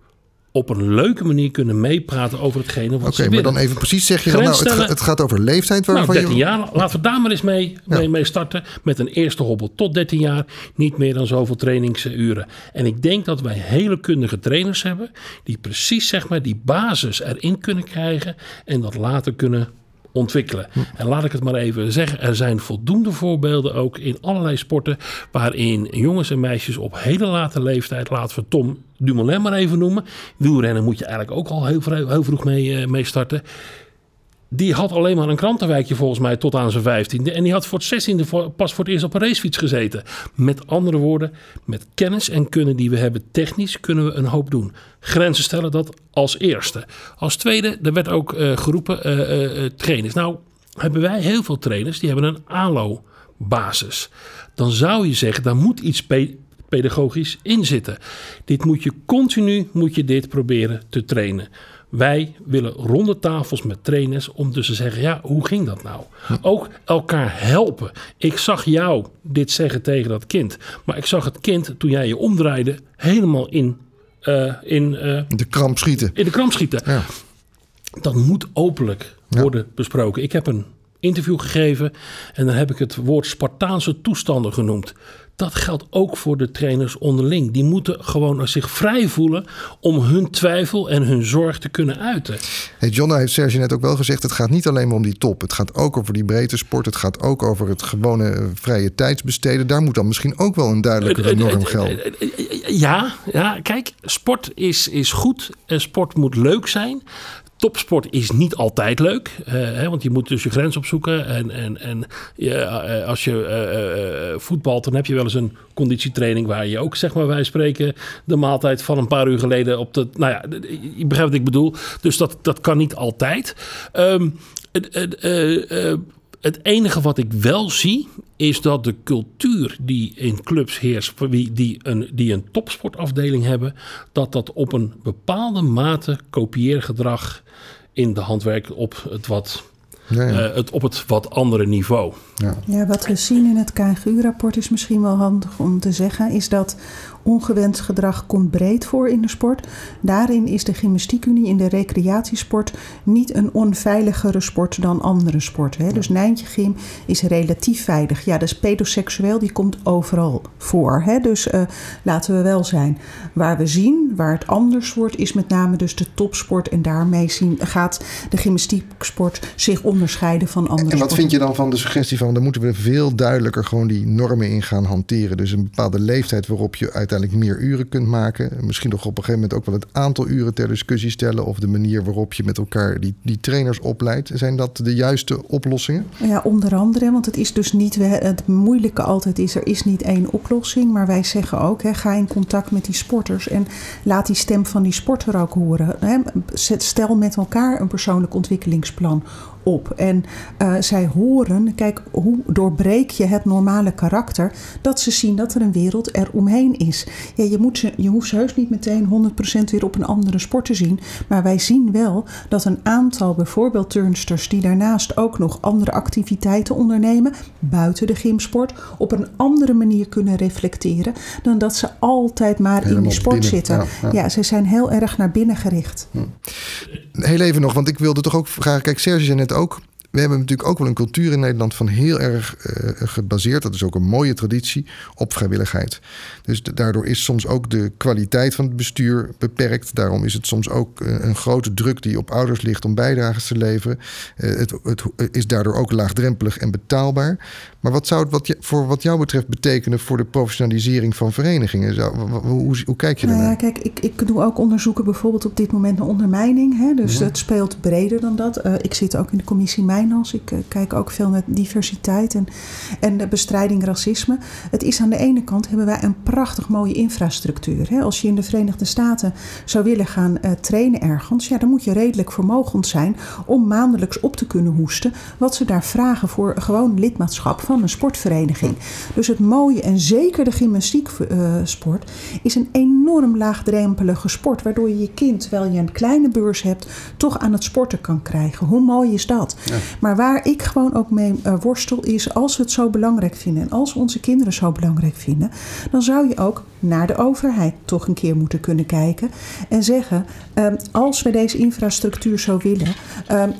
op een leuke manier kunnen meepraten over hetgene wat Oké, ze maar willen. dan even precies zeg je dan, nou, het, het gaat over leeftijd Nou, waarvan 13 je... jaar. Laten we daar maar eens mee, mee, mee starten. Met een eerste hobbel tot 13 jaar. Niet meer dan zoveel trainingsuren. En ik denk dat wij hele kundige trainers hebben. Die precies zeg maar die basis erin kunnen krijgen. En dat later kunnen ontwikkelen. En laat ik het maar even zeggen. Er zijn voldoende voorbeelden ook in allerlei sporten. Waarin jongens en meisjes op hele late leeftijd. Laten we Tom Dumoulin maar even noemen. Wielrennen moet je eigenlijk ook al heel, heel vroeg mee, eh, mee starten. Die had alleen maar een krantenwijkje volgens mij tot aan zijn vijftiende. En die had voor het zestiende pas voor het eerst op een racefiets gezeten. Met andere woorden, met kennis en kunnen die we hebben technisch kunnen we een hoop doen. Grenzen stellen dat als eerste. Als tweede, er werd ook eh, geroepen eh, eh, trainers. Nou hebben wij heel veel trainers die hebben een ALO-basis. Dan zou je zeggen, daar moet iets pe- pedagogisch in zitten. Dit moet je continu moet je dit proberen te trainen. Wij willen ronde tafels met trainers om dus te zeggen: ja, hoe ging dat nou? Ook elkaar helpen. Ik zag jou dit zeggen tegen dat kind, maar ik zag het kind toen jij je omdraaide helemaal in, eh, in, eh, De kramp schieten. in de kramp schieten. Ja. Dat moet openlijk worden besproken. Ik heb een interview gegeven en dan heb ik het woord Spartaanse toestanden genoemd. Dat geldt ook voor de trainers onderling. Die moeten gewoon zich vrij voelen om hun twijfel en hun zorg te kunnen uiten. Hey, John, nou heeft Serge net ook wel gezegd... het gaat niet alleen maar om die top. Het gaat ook over die breedte sport. Het gaat ook over het gewone eh, vrije tijdsbesteden. Daar moet dan misschien ook wel een duidelijkere Eh, eh, norm gelden. Ja, ja, kijk, sport is, is goed. en Sport moet leuk zijn. Topsport is niet altijd leuk, eh, want je moet dus je grens opzoeken. En, en, en eh, als je eh, voetbalt, dan heb je wel eens een conditietraining waar je ook, zeg maar, wij spreken, de maaltijd van een paar uur geleden op de. Nou ja, je begrijpt wat ik bedoel. Dus dat, dat kan niet altijd. Het, het, enige wat ik wel zie, is dat de cultuur die in clubs heerst, voor wie die een, die een topsportafdeling hebben, dat dat op een bepaalde mate kopieergedrag in de handwerk op het wat, Ja, ja. eh, het, op het wat andere niveau. Ja, wat we zien in het KGU-rapport is misschien wel handig om te zeggen, is dat ongewenst gedrag komt breed voor in de sport. Daarin is de gymnastiekunie in de recreatiesport niet een onveiligere sport dan andere sporten. Hè. Dus Nijntje Gym is relatief veilig. Ja, dus pedoseksueel, die komt overal voor. Hè. Dus eh, laten we wel zijn. Waar we zien, waar het anders wordt, is met name dus de topsport. En daarmee zien, gaat de gymnastieksport zich onderscheiden van andere En wat sporten. vind je dan van de suggestie van... dan moeten we veel duidelijker gewoon die normen in gaan hanteren. Dus een bepaalde leeftijd waarop je uiteindelijk meer uren kunt maken. Misschien nog op een gegeven moment ook wel het aantal uren ter discussie stellen... of de manier waarop je met elkaar die, die trainers opleidt. Zijn dat de juiste oplossingen? Ja, onder andere, want het is dus niet, het moeilijke altijd is, er is niet één oplossing. Maar wij zeggen ook, hè, ga in contact met die sporters en laat die stem van die sporter ook horen. Hè. Stel met elkaar een persoonlijk ontwikkelingsplan op. En eh, zij horen, kijk, hoe doorbreek je het normale karakter, dat ze zien dat er een wereld eromheen is. Ja, je, moet ze, je hoeft ze heus niet meteen 100% weer op een andere sport te zien. Maar wij zien wel dat een aantal bijvoorbeeld turnsters die daarnaast ook nog andere activiteiten ondernemen, buiten de gymsport, op een andere manier kunnen reflecteren dan dat ze altijd maar in die sport binnen, zitten. ja, ja. ja, ze zijn heel erg naar binnen gericht. Heel even nog, want ik wilde toch ook vragen... Kijk, Serge zei net ook... we hebben natuurlijk ook wel een cultuur in Nederland van heel erg uh, gebaseerd, dat is ook een mooie traditie, op vrijwilligheid. Dus daardoor is soms ook de kwaliteit van het bestuur beperkt. Daarom is het soms ook uh, een grote druk die op ouders ligt om bijdrages te leveren. het, het is daardoor ook laagdrempelig en betaalbaar. Maar wat zou het wat je, voor wat jou betreft betekenen voor de professionalisering van verenigingen? Zou, hoe, hoe, kijk je nou daarnaar? Ja, kijk, ik, ik doe ook onderzoeken bijvoorbeeld op dit moment naar ondermijning. Hè, dus het speelt breder dan dat. Ik zit ook in de commissie Mijnals. Ik uh, kijk ook veel naar diversiteit en, en de bestrijding racisme. Het is aan de ene kant hebben wij een prachtig mooie infrastructuur. Hè. Als je in de Verenigde Staten zou willen gaan uh, trainen ergens, ja, dan moet je redelijk vermogend zijn om maandelijks op te kunnen hoesten wat ze daar vragen voor gewoon lidmaatschap van een sportvereniging. Dus het mooie en zeker de gymnastieksport is een enorm laagdrempelige sport, waardoor je je kind, terwijl je een kleine beurs hebt, toch aan het sporten kan krijgen. Hoe mooi is dat? Maar waar ik gewoon ook mee uh, worstel is, als we het zo belangrijk vinden en als we onze kinderen zo belangrijk vinden, dan zou je ook naar de overheid toch een keer moeten kunnen kijken en zeggen: um, als we deze infrastructuur zo willen, um,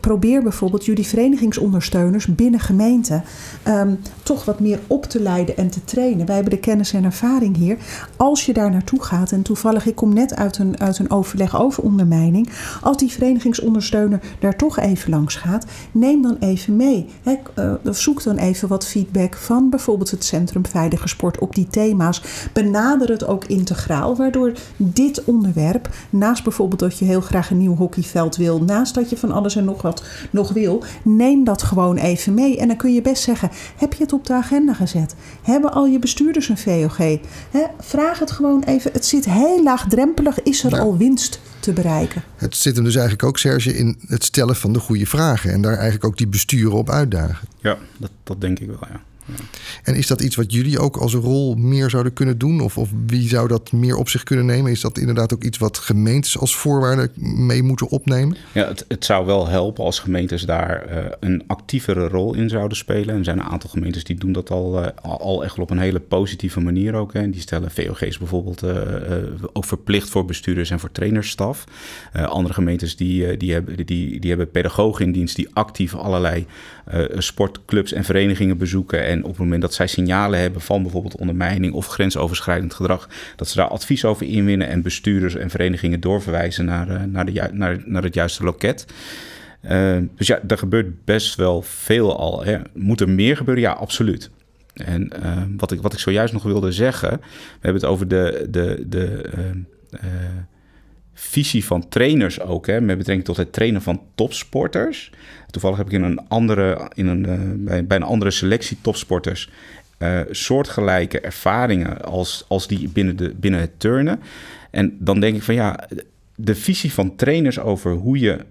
probeer bijvoorbeeld jullie verenigingsondersteuners binnen gemeenten um, toch wat meer op te leiden en te trainen. Wij hebben de kennis en ervaring hier. Als je daar naartoe gaat, en toevallig, ik kom net uit een, uit een overleg over ondermijning. Als die verenigingsondersteuner daar toch even langs gaat, neem dan even mee. He, uh, zoek dan even wat feedback van bijvoorbeeld het Centrum Veilige Sport op die thema's. Benader het ook integraal, waardoor dit onderwerp, naast bijvoorbeeld dat je heel graag een nieuw hockeyveld wil, naast dat je van alles en nog wat nog wil, neem dat gewoon even mee. En dan kun je best zeggen: heb je het op de agenda gezet? Hebben al je bestuurders een VOG? He, vraag het gewoon even. Het zit heel laagdrempelig. Is er al winst te bereiken? Het zit hem dus eigenlijk ook, Serge, in het stellen van de goede vragen. En daar eigenlijk ook die besturen op uitdagen. Ja, dat, dat denk ik wel, ja. En is dat iets wat jullie ook als rol meer zouden kunnen doen? Of, of wie zou dat meer op zich kunnen nemen? Is dat inderdaad ook iets wat gemeentes als voorwaarde mee moeten opnemen? Ja, het, het zou wel helpen als gemeentes daar eh, een actievere rol in zouden spelen. En er zijn een aantal gemeentes die doen dat al, eh, al- echt op een hele positieve manier ook. Hè. Die stellen VOG's bijvoorbeeld eh, ook verplicht voor bestuurders en voor trainersstaf. Andere gemeentes die, die, hebben, die, die hebben pedagogen in dienst die actief allerlei sportclubs en verenigingen bezoeken. En op het moment dat zij signalen hebben van bijvoorbeeld ondermijning of grensoverschrijdend gedrag, dat ze daar advies over inwinnen en bestuurders en verenigingen doorverwijzen naar, eh, naar, de, naar, naar het juiste loket. Eh, dus ja, er gebeurt best wel veel al. Hè. Moet er meer gebeuren? Ja, absoluut. En eh, wat, ik, wat ik zojuist nog wilde zeggen, we hebben het over de, de, de visie van trainers ook, hè, met betrekking tot het trainen van topsporters. Toevallig heb ik in een andere, in een, eh, bij, bij een andere selectie topsporters eh, soortgelijke ervaringen als, als die binnen, de, binnen het turnen. En dan denk ik van ja, de visie van trainers over hoe je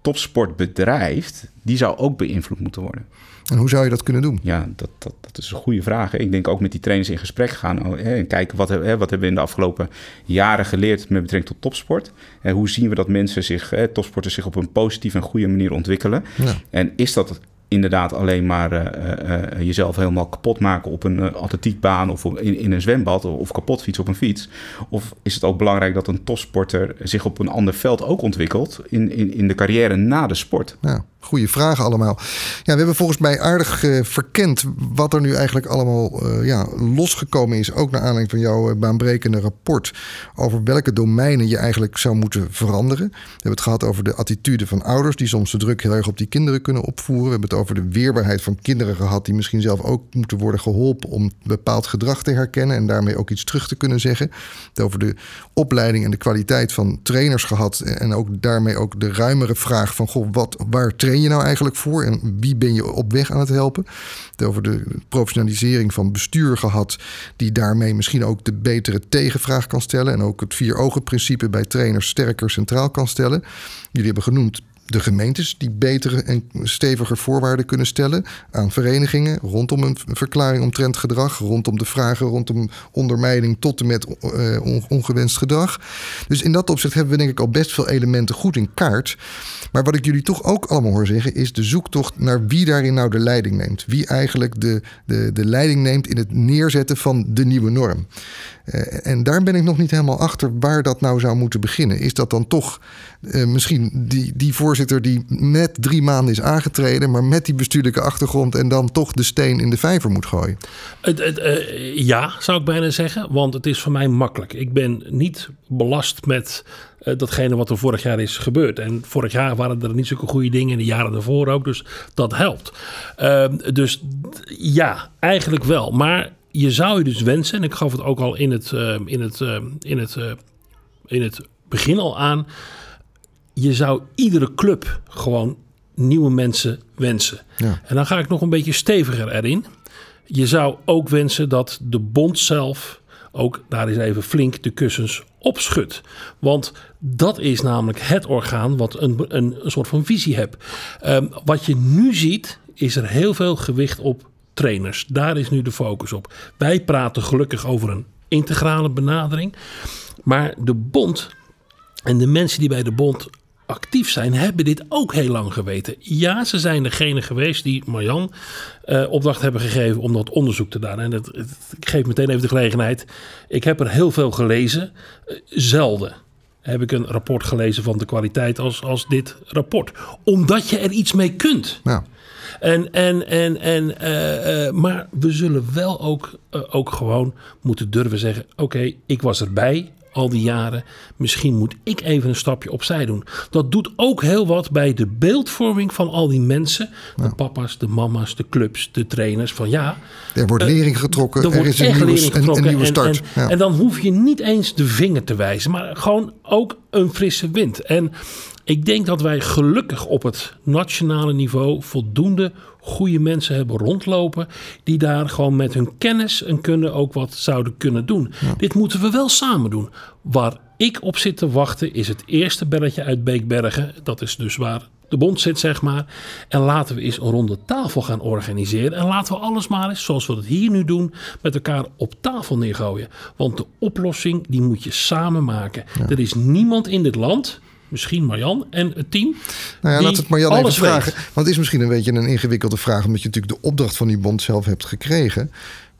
topsport bedrijft, die zou ook beïnvloed moeten worden. En hoe zou je dat kunnen doen? Ja, dat, dat, dat is een goede vraag. Ik denk ook met die trainers in gesprek gaan oh, hè, en kijken wat, hebben- hè, wat hebben we in de afgelopen jaren geleerd met betrekking tot topsport. En hoe zien we dat mensen zich, hè, topsporters zich op een positieve en goede manier ontwikkelen. Ja. En is dat inderdaad alleen maar eh, eh, eh, jezelf helemaal kapot maken op een eh, atletiekbaan of in, in een zwembad of kapot fietsen op een fiets? Of is het ook belangrijk dat een topsporter zich op een ander veld ook ontwikkelt in, in, in de carrière na de sport? Ja, goede vragen allemaal. Ja, we hebben volgens mij aardig eh, verkend wat er nu eigenlijk allemaal eh, ja, losgekomen is. Ook naar aanleiding van jouw eh, baanbrekende rapport. Over welke domeinen je eigenlijk zou moeten veranderen. We hebben het gehad over de attitude van ouders. Die soms de druk heel erg op die kinderen kunnen opvoeren. We hebben het over de weerbaarheid van kinderen gehad. Die misschien zelf ook moeten worden geholpen om bepaald gedrag te herkennen. En daarmee ook iets terug te kunnen zeggen. Het over de opleiding en de kwaliteit van trainers gehad. En ook daarmee ook de ruimere vraag van... Goh, wat, waar train je nou eigenlijk voor? En wie ben je op weg aan het helpen? Het over de professionalisering van bestuur gehad... die daarmee misschien ook de betere tegenvraag kan stellen... en ook het vier-ogen-principe bij trainers sterker centraal kan stellen. Jullie hebben genoemd de gemeentes die betere en steviger voorwaarden kunnen stellen aan verenigingen rondom een verklaring omtrent gedrag, rondom de vragen rondom ondermijning tot en met eh, on- ongewenst gedrag. Dus in dat opzicht hebben we denk ik al best veel elementen goed in kaart. Maar wat ik jullie toch ook allemaal hoor zeggen is de zoektocht naar wie daarin nou de leiding neemt. Wie eigenlijk de, de, de leiding neemt in het neerzetten van de nieuwe norm. Eh, en daar ben ik nog niet helemaal achter waar dat nou zou moeten beginnen. Is dat dan toch eh, misschien die, die voorzitter die net drie maanden is aangetreden, maar met die bestuurlijke achtergrond en dan toch de steen in de vijver moet gooien. Eh, ja, zou ik bijna zeggen, want het is voor mij makkelijk. Ik ben niet belast met datgene wat er vorig jaar is gebeurd. En vorig jaar waren er niet zulke goede dingen, in de jaren daarvoor ook, dus dat helpt. Ehm, dus ja, eigenlijk wel. Maar je zou je dus wensen, en ik gaf het ook al in het, uh, in het, uh, in het, uh, in het begin al aan. Je zou iedere club gewoon nieuwe mensen wensen. Ja. En dan ga ik nog een beetje steviger erin. Je zou ook wensen dat de bond zelf ook daar eens even flink de kussens opschudt. Want dat is namelijk het orgaan wat een, een, een soort van visie hebt. Um, wat je nu ziet, is er heel veel gewicht op trainers. Daar is nu de focus op. Wij praten gelukkig over een integrale benadering. Maar de bond en de mensen die bij de bond actief zijn, hebben dit ook heel lang geweten. Ja, ze zijn degene geweest die Marjan uh, opdracht hebben gegeven om dat onderzoek te doen. En ik geef meteen even de gelegenheid. Ik heb er heel veel gelezen. Uh, zelden heb ik een rapport gelezen van de kwaliteit als, als dit rapport. Omdat je er iets mee kunt. Ja. En, en, en, en, uh, uh, maar we zullen wel ook, uh, ook gewoon moeten durven zeggen: oké, ik was erbij al die jaren. Misschien moet ik even een stapje opzij doen. Dat doet ook heel wat bij de beeldvorming van al die mensen. De papa's, de mama's, de clubs, de trainers. Van ja. Er wordt lering getrokken. Er, er is een nieuwe, een, een nieuwe, start. En, en, ja. en dan hoef je niet eens de vinger te wijzen. Maar gewoon ook een frisse wind. En ik denk dat wij gelukkig op het nationale niveau voldoende goede mensen hebben rondlopen. die daar gewoon met hun kennis en kunde ook wat zouden kunnen doen. Ja. Dit moeten we wel samen doen. Waar ik op zit te wachten is het eerste belletje uit Beekbergen. Dat is dus waar de bond zit, zeg maar. En laten we eens een ronde tafel gaan organiseren. En laten we alles maar eens, zoals we het hier nu doen, met elkaar op tafel neergooien. Want de oplossing, die moet je samen maken. Ja. Er is niemand in dit land misschien Marjan en het team. Nou ja, laat het Marjan even vragen. Weet. Want het is misschien een beetje een ingewikkelde vraag, omdat je natuurlijk de opdracht van die bond zelf hebt gekregen.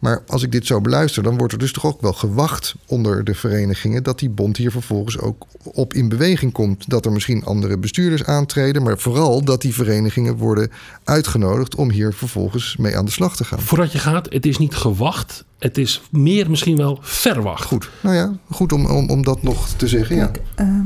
Maar als ik dit zo beluister, dan wordt er dus toch ook wel gewacht onder de verenigingen dat die bond hier vervolgens ook op in beweging komt. Dat er misschien andere bestuurders aantreden, maar vooral dat die verenigingen worden uitgenodigd om hier vervolgens mee aan de slag te gaan. Voordat je gaat, het is niet gewacht, het is meer misschien wel verwacht. Goed, nou ja, goed om, om, om dat nog te zeggen. Kijk, ja. Uh,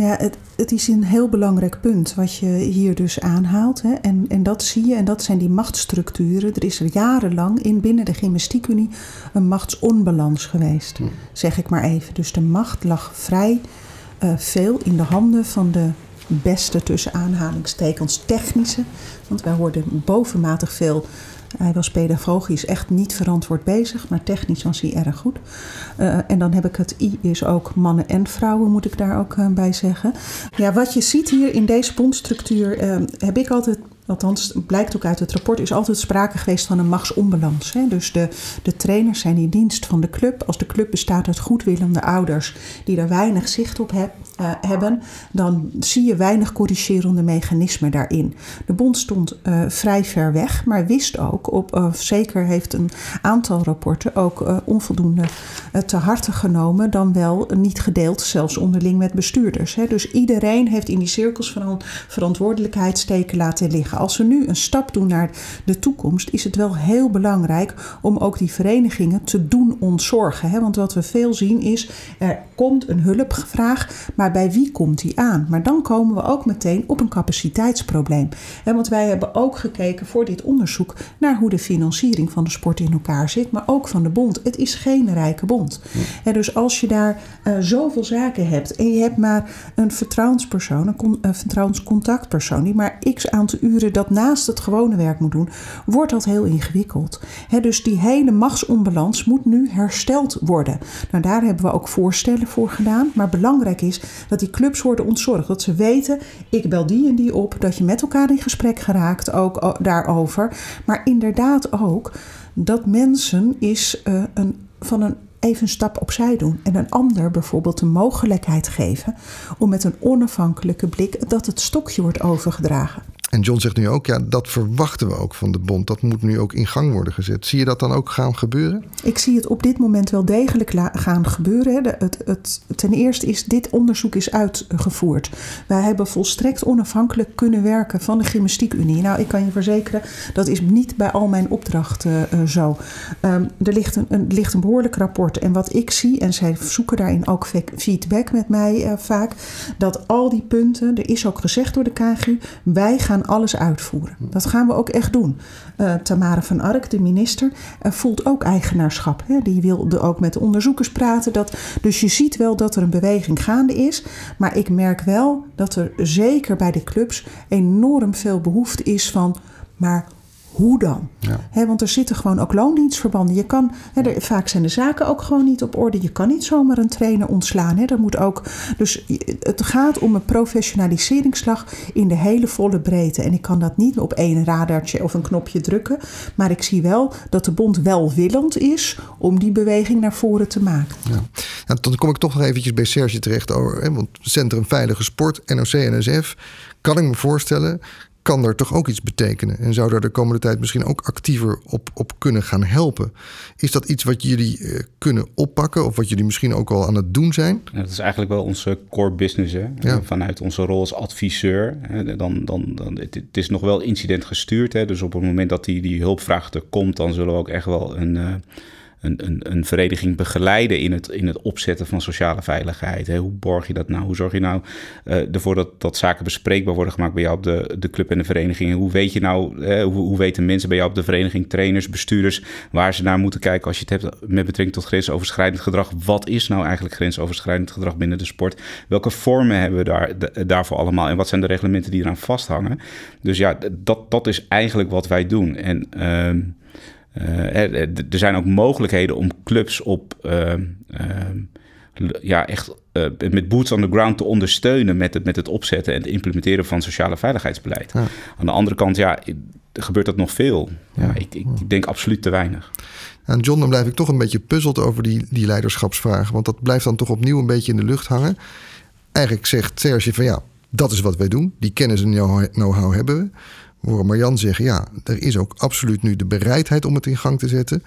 ja, het, het, is een heel belangrijk punt wat je hier dus aanhaalt. Hè. En, en dat zie je, en dat zijn die machtsstructuren. Er is er jarenlang in binnen de gymnastiekunie een machtsonbalans geweest. Hm. Zeg ik maar even. Dus de macht lag vrij uh, veel in de handen van de beste tussen aanhalingstekens technische. Want wij hoorden bovenmatig veel hij was pedagogisch echt niet verantwoord bezig, maar technisch was hij erg goed. Uh, en dan heb ik het I is ook mannen en vrouwen, moet ik daar ook uh, bij zeggen. Ja, wat je ziet hier in deze bondstructuur, uh, heb ik altijd althans blijkt ook uit het rapport, is altijd sprake geweest van een machtsonbalans. Hè? Dus de, de trainers zijn in dienst van de club. Als de club bestaat uit goedwillende ouders die er weinig zicht op uh, hebben, dan zie je weinig corrigerende mechanismen daarin. De bond stond uh, vrij ver weg, maar wist ook, op, uh, zeker heeft een aantal rapporten ook onvoldoende te harte genomen, dan wel niet gedeeld, zelfs onderling met bestuurders. Hè? Dus iedereen heeft in die cirkels van verantwoordelijkheidsteken laten liggen als we nu een stap doen naar de toekomst, is het wel heel belangrijk om ook die verenigingen te doen ontzorgen. Hè? Want wat we veel zien is, er komt een hulpvraag, maar bij wie komt die aan? Maar dan komen we ook meteen op een capaciteitsprobleem. Hè? Want wij hebben ook gekeken voor dit onderzoek naar hoe de financiering van de sport in elkaar zit, maar ook van de bond. Het is geen rijke bond. Ja. Dus als je daar uh, zoveel zaken hebt en je hebt maar een vertrouwenspersoon, een, con- een vertrouwenscontactpersoon die maar x aantal uren dat naast het gewone werk moet doen, wordt dat heel ingewikkeld. Dus die hele machtsonbalans moet nu hersteld worden. Nou, daar hebben we ook voorstellen voor gedaan. Maar belangrijk is dat die clubs worden ontzorgd. Dat ze weten, ik bel die en die op. Dat je met elkaar in gesprek geraakt, ook daarover. Maar inderdaad ook dat mensen is uh, een, van een even een stap opzij doen en een ander bijvoorbeeld de mogelijkheid geven om met een onafhankelijke blik dat het stokje wordt overgedragen. En John zegt nu ook, ja, dat verwachten we ook van de bond. Dat moet nu ook in gang worden gezet. Zie je dat dan ook gaan gebeuren? Ik zie het op dit moment wel degelijk gaan gebeuren. het, het, ten eerste is dit onderzoek is uitgevoerd. Wij hebben volstrekt onafhankelijk kunnen werken van de Gymnastiekunie. Nou, ik kan je verzekeren, dat is niet bij al mijn opdrachten uh, zo. Um, er, ligt een, een, ligt een behoorlijk rapport. En wat ik zie, en zij zoeken daarin ook feedback met mij uh, vaak, dat al die punten, er is ook gezegd door de KGU, wij gaan alles uitvoeren. Dat gaan we ook echt doen. Uh, Tamara van Ark, de minister, uh, voelt ook eigenaarschap. Hè? Die wilde ook met de onderzoekers praten. Dat, dus je ziet wel dat er een beweging gaande is. Maar ik merk wel dat er zeker bij de clubs enorm veel behoefte is van. Maar hoe dan? Ja. want er zitten gewoon ook loondienstverbanden. Je kan, er, vaak zijn de zaken ook gewoon niet op orde. Je kan niet zomaar een trainer ontslaan. He. Er moet ook, dus het gaat om een professionaliseringsslag in de hele volle breedte. En ik kan dat niet op één radartje of een knopje drukken. Maar ik zie wel dat de bond welwillend is om die beweging naar voren te maken. Ja. dan kom ik toch nog eventjes bij Serge terecht. Over, want Centrum Veilige Sport, NOC-NSF... kan ik me voorstellen kan er toch ook iets betekenen. En zou daar de komende tijd misschien ook actiever op, op kunnen gaan helpen. Is dat iets wat jullie uh, kunnen oppakken of wat jullie misschien ook al aan het doen zijn? Ja, dat is eigenlijk wel onze core business. Hè? Ja. Vanuit onze rol als adviseur. Hè? Dan, dan, dan, het, het, is nog wel incident gestuurd. Hè? Dus op het moment dat die, die hulpvraag er komt, dan zullen we ook echt wel een. Uh, een, een, vereniging begeleiden in het, in het opzetten van sociale veiligheid. Hoe borg je dat nou? Hoe zorg je nou uh, ervoor dat, dat zaken bespreekbaar worden gemaakt bij jou op de, de club en de vereniging? Hoe weet je nou, hoe, hoe weten mensen bij jou op de vereniging, trainers, bestuurders, waar ze naar moeten kijken als je het hebt met betrekking tot grensoverschrijdend gedrag? Wat is nou eigenlijk grensoverschrijdend gedrag binnen de sport? Welke vormen hebben we daar, daarvoor allemaal? En wat zijn de reglementen die eraan vasthangen? Dus ja, dat, dat is eigenlijk wat wij doen. En uh, uh, er zijn ook mogelijkheden om clubs op uh, ja, echt uh, met boots on the ground te ondersteunen met het, met het opzetten en het implementeren van sociale veiligheidsbeleid. Aan de andere kant, ja, gebeurt dat nog veel. Ja, ik, ik, ik, denk absoluut te weinig. En John, dan blijf ik toch een beetje puzzeld over die, die leiderschapsvragen. Want dat blijft dan toch opnieuw een beetje in de lucht hangen. Eigenlijk zegt Serge van ja, dat is wat wij doen. Die kennis en know-how hebben we. Horen Marjan zeggen, ja, er is ook absoluut nu de bereidheid om het in gang te zetten.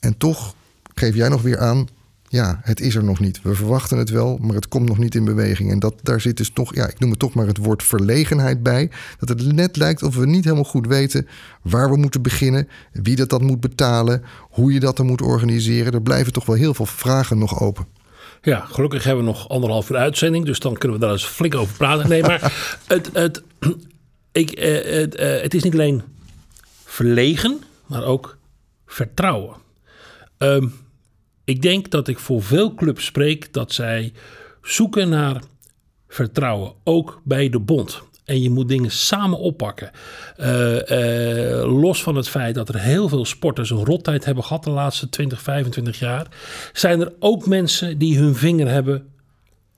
En toch geef jij nog weer aan, ja, het is er nog niet. We verwachten het wel, maar het komt nog niet in beweging. En dat, daar zit dus toch, ja, ik noem het toch maar het woord verlegenheid bij. Dat het net lijkt of we niet helemaal goed weten waar we moeten beginnen, wie dat, dat moet betalen, hoe je dat dan moet organiseren. Er blijven toch wel heel veel vragen nog open. Ja, gelukkig hebben we nog anderhalf uur uitzending, dus dan kunnen we daar eens flink over praten. Nee, maar het, het, ik, eh, het, eh, het is niet alleen verlegen, maar ook vertrouwen. Um, ik denk dat ik voor veel clubs spreek dat zij zoeken naar vertrouwen, ook bij de bond. En je moet dingen samen oppakken. Uh, los van het feit dat er heel veel sporters een rottijd hebben gehad de laatste 20, 25 jaar, zijn er ook mensen die hun vinger hebben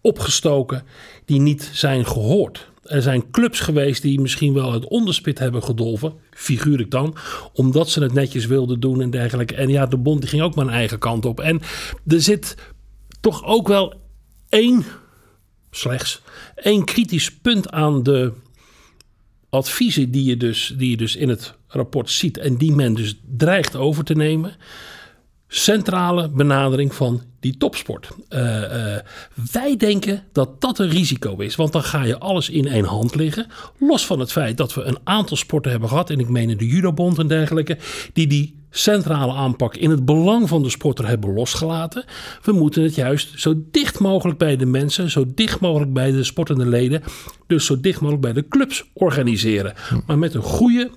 opgestoken, die niet zijn gehoord. Er zijn clubs geweest die misschien wel het onderspit hebben gedolven, figuurlijk dan, omdat ze het netjes wilden doen en dergelijke. En ja, de bond die ging ook maar een eigen kant op. En er zit toch ook wel één, slechts één kritisch punt aan de adviezen die je dus, die je dus in het rapport ziet en die men dus dreigt over te nemen centrale benadering van die topsport. Uh, uh, wij denken dat dat een risico is, want dan ga je alles in één hand liggen. Los van het feit dat we een aantal sporten hebben gehad, en ik meen de judobond en dergelijke, die die centrale aanpak in het belang van de sporter hebben losgelaten. We moeten het juist zo dicht mogelijk bij de mensen, zo dicht mogelijk bij de sportende leden, dus zo dicht mogelijk bij de clubs organiseren. Maar met een goede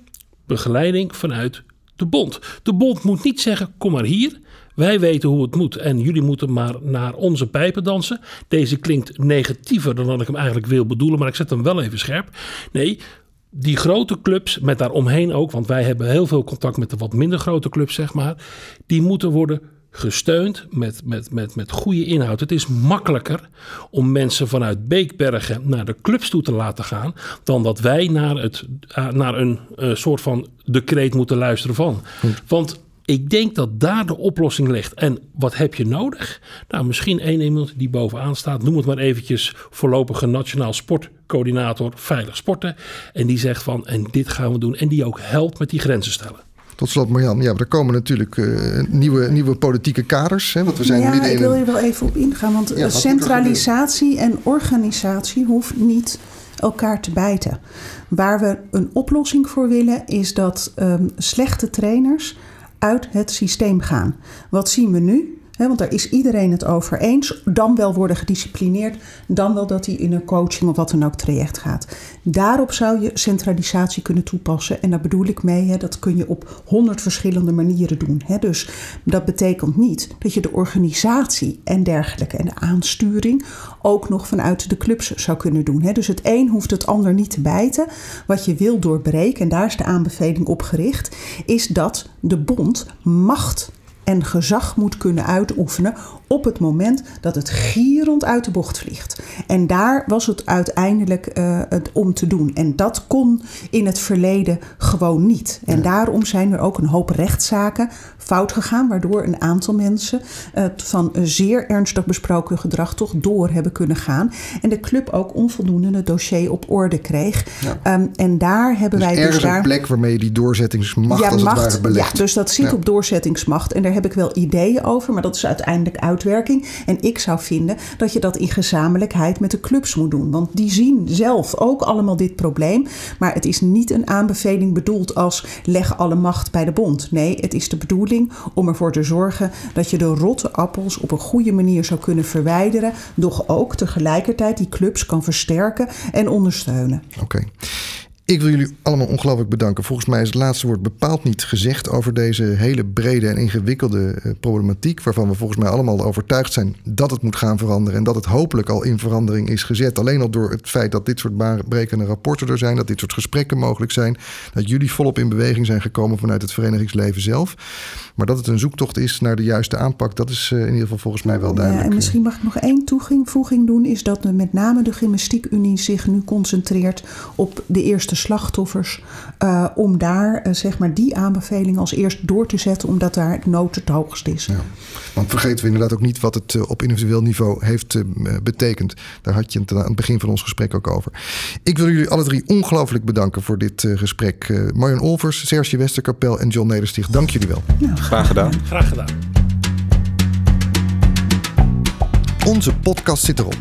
begeleiding vanuit de bond. De bond moet niet zeggen: kom maar hier. Wij weten hoe het moet en jullie moeten maar naar onze pijpen dansen. Deze klinkt negatiever dan dat ik hem eigenlijk wil bedoelen, maar ik zet hem wel even scherp. Nee, die grote clubs, met daaromheen ook, want wij hebben heel veel contact met de wat minder grote clubs, zeg maar, die moeten worden gesteund met, met, met, met goede inhoud. Het is makkelijker om mensen vanuit Beekbergen naar de clubs toe te laten gaan, dan dat wij naar, het, naar een soort van decreet moeten luisteren van. Want Ik denk dat daar de oplossing ligt. En wat heb je nodig? Nou, misschien één iemand die bovenaan staat. Noem het maar eventjes voorlopige nationaal sportcoördinator veilig sporten. En die zegt van, en dit gaan we doen. En die ook helpt met die grenzen stellen. Tot slot, Marjan, ja, er komen natuurlijk uh, nieuwe, nieuwe politieke kaders. Hè, want we zijn ja, midden ik wil hier wel even op ingaan. Want Ja, er centralisatie en organisatie hoeft niet elkaar te bijten. Waar we een oplossing voor willen, is dat ehm, slechte trainers uit het systeem gaan. Wat zien we nu? Want daar is iedereen het over eens. Dan wel worden gedisciplineerd, dan wel dat hij in een coaching of wat dan ook traject gaat. Daarop zou je centralisatie kunnen toepassen. En daar bedoel ik mee, dat kun je op honderd verschillende manieren doen. Dus dat betekent niet dat je de organisatie en dergelijke en de aansturing ook nog vanuit de clubs zou kunnen doen. Dus het een hoeft het ander niet te bijten. Wat je wil doorbreken, en daar is de aanbeveling op gericht, is dat de bond macht en gezag moet kunnen uitoefenen op het moment dat het gierend uit de bocht vliegt. En daar was het uiteindelijk eh, het om te doen. En dat kon in het verleden gewoon niet. En daarom zijn er ook een hoop rechtszaken fout gegaan, waardoor een aantal mensen eh, van een zeer ernstig besproken gedrag toch door hebben kunnen gaan. En de club ook onvoldoende het dossier op orde kreeg. Ja. Ehm, en daar hebben Dus wij dus daar een plek waarmee je die doorzettingsmacht als het ware belegt. ja, dus dat zit Ja. op doorzettingsmacht. En daar heb ik wel ideeën over, maar dat is uiteindelijk En ik zou vinden dat je dat in gezamenlijkheid met de clubs moet doen. Want die zien zelf ook allemaal dit probleem. Maar het is niet een aanbeveling bedoeld als leg alle macht bij de bond. Nee, het is de bedoeling om ervoor te zorgen dat je de rotte appels op een goede manier zou kunnen verwijderen. Doch ook tegelijkertijd die clubs kan versterken en ondersteunen. Oké. Ik wil jullie allemaal ongelooflijk bedanken. Volgens mij is het laatste woord bepaald niet gezegd over deze hele brede en ingewikkelde eh, problematiek. Waarvan we volgens mij allemaal overtuigd zijn dat het moet gaan veranderen. En dat het hopelijk al in verandering is gezet. Alleen al door het feit dat dit soort baanbrekende rapporten er zijn. Dat dit soort gesprekken mogelijk zijn. Dat jullie volop in beweging zijn gekomen vanuit het verenigingsleven zelf. Maar dat het een zoektocht is naar de juiste aanpak. Dat is eh, in ieder geval volgens mij wel duidelijk. Ja, en misschien mag ik nog één toevoeging doen. Is dat met name de Gymnastiekunie zich nu concentreert op de eerste slachtoffers. eh, om daar eh, zeg maar die aanbeveling als eerst door te zetten. Omdat daar de nood het hoogst is. Ja. Want vergeten we inderdaad ook niet wat het eh, op individueel niveau heeft betekend. Daar had je het aan het begin van ons gesprek ook over. Ik wil jullie alle drie ongelooflijk bedanken voor dit gesprek. Eh Marjan Olvers, Serge Westerkapel en John Nedersticht, dank jullie wel. Graag gedaan. Graag gedaan. Onze podcast zit erop.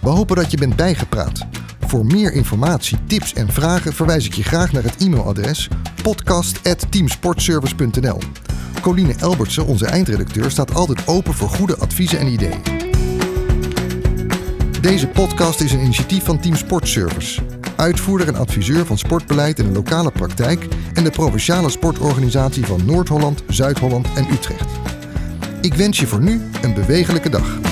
We hopen dat je bent bijgepraat. Voor meer informatie, tips en vragen verwijs ik je graag naar het e-mailadres podcast.teamsportservice.nl. Coline Elbertsen, onze eindredacteur, staat altijd open voor goede adviezen en ideeën. Deze podcast is een initiatief van Team Sportservice. Uitvoerder en adviseur van sportbeleid in de lokale praktijk en de provinciale sportorganisatie van Noord-Holland, Zuid-Holland en Utrecht. Ik wens je voor nu een bewegelijke dag.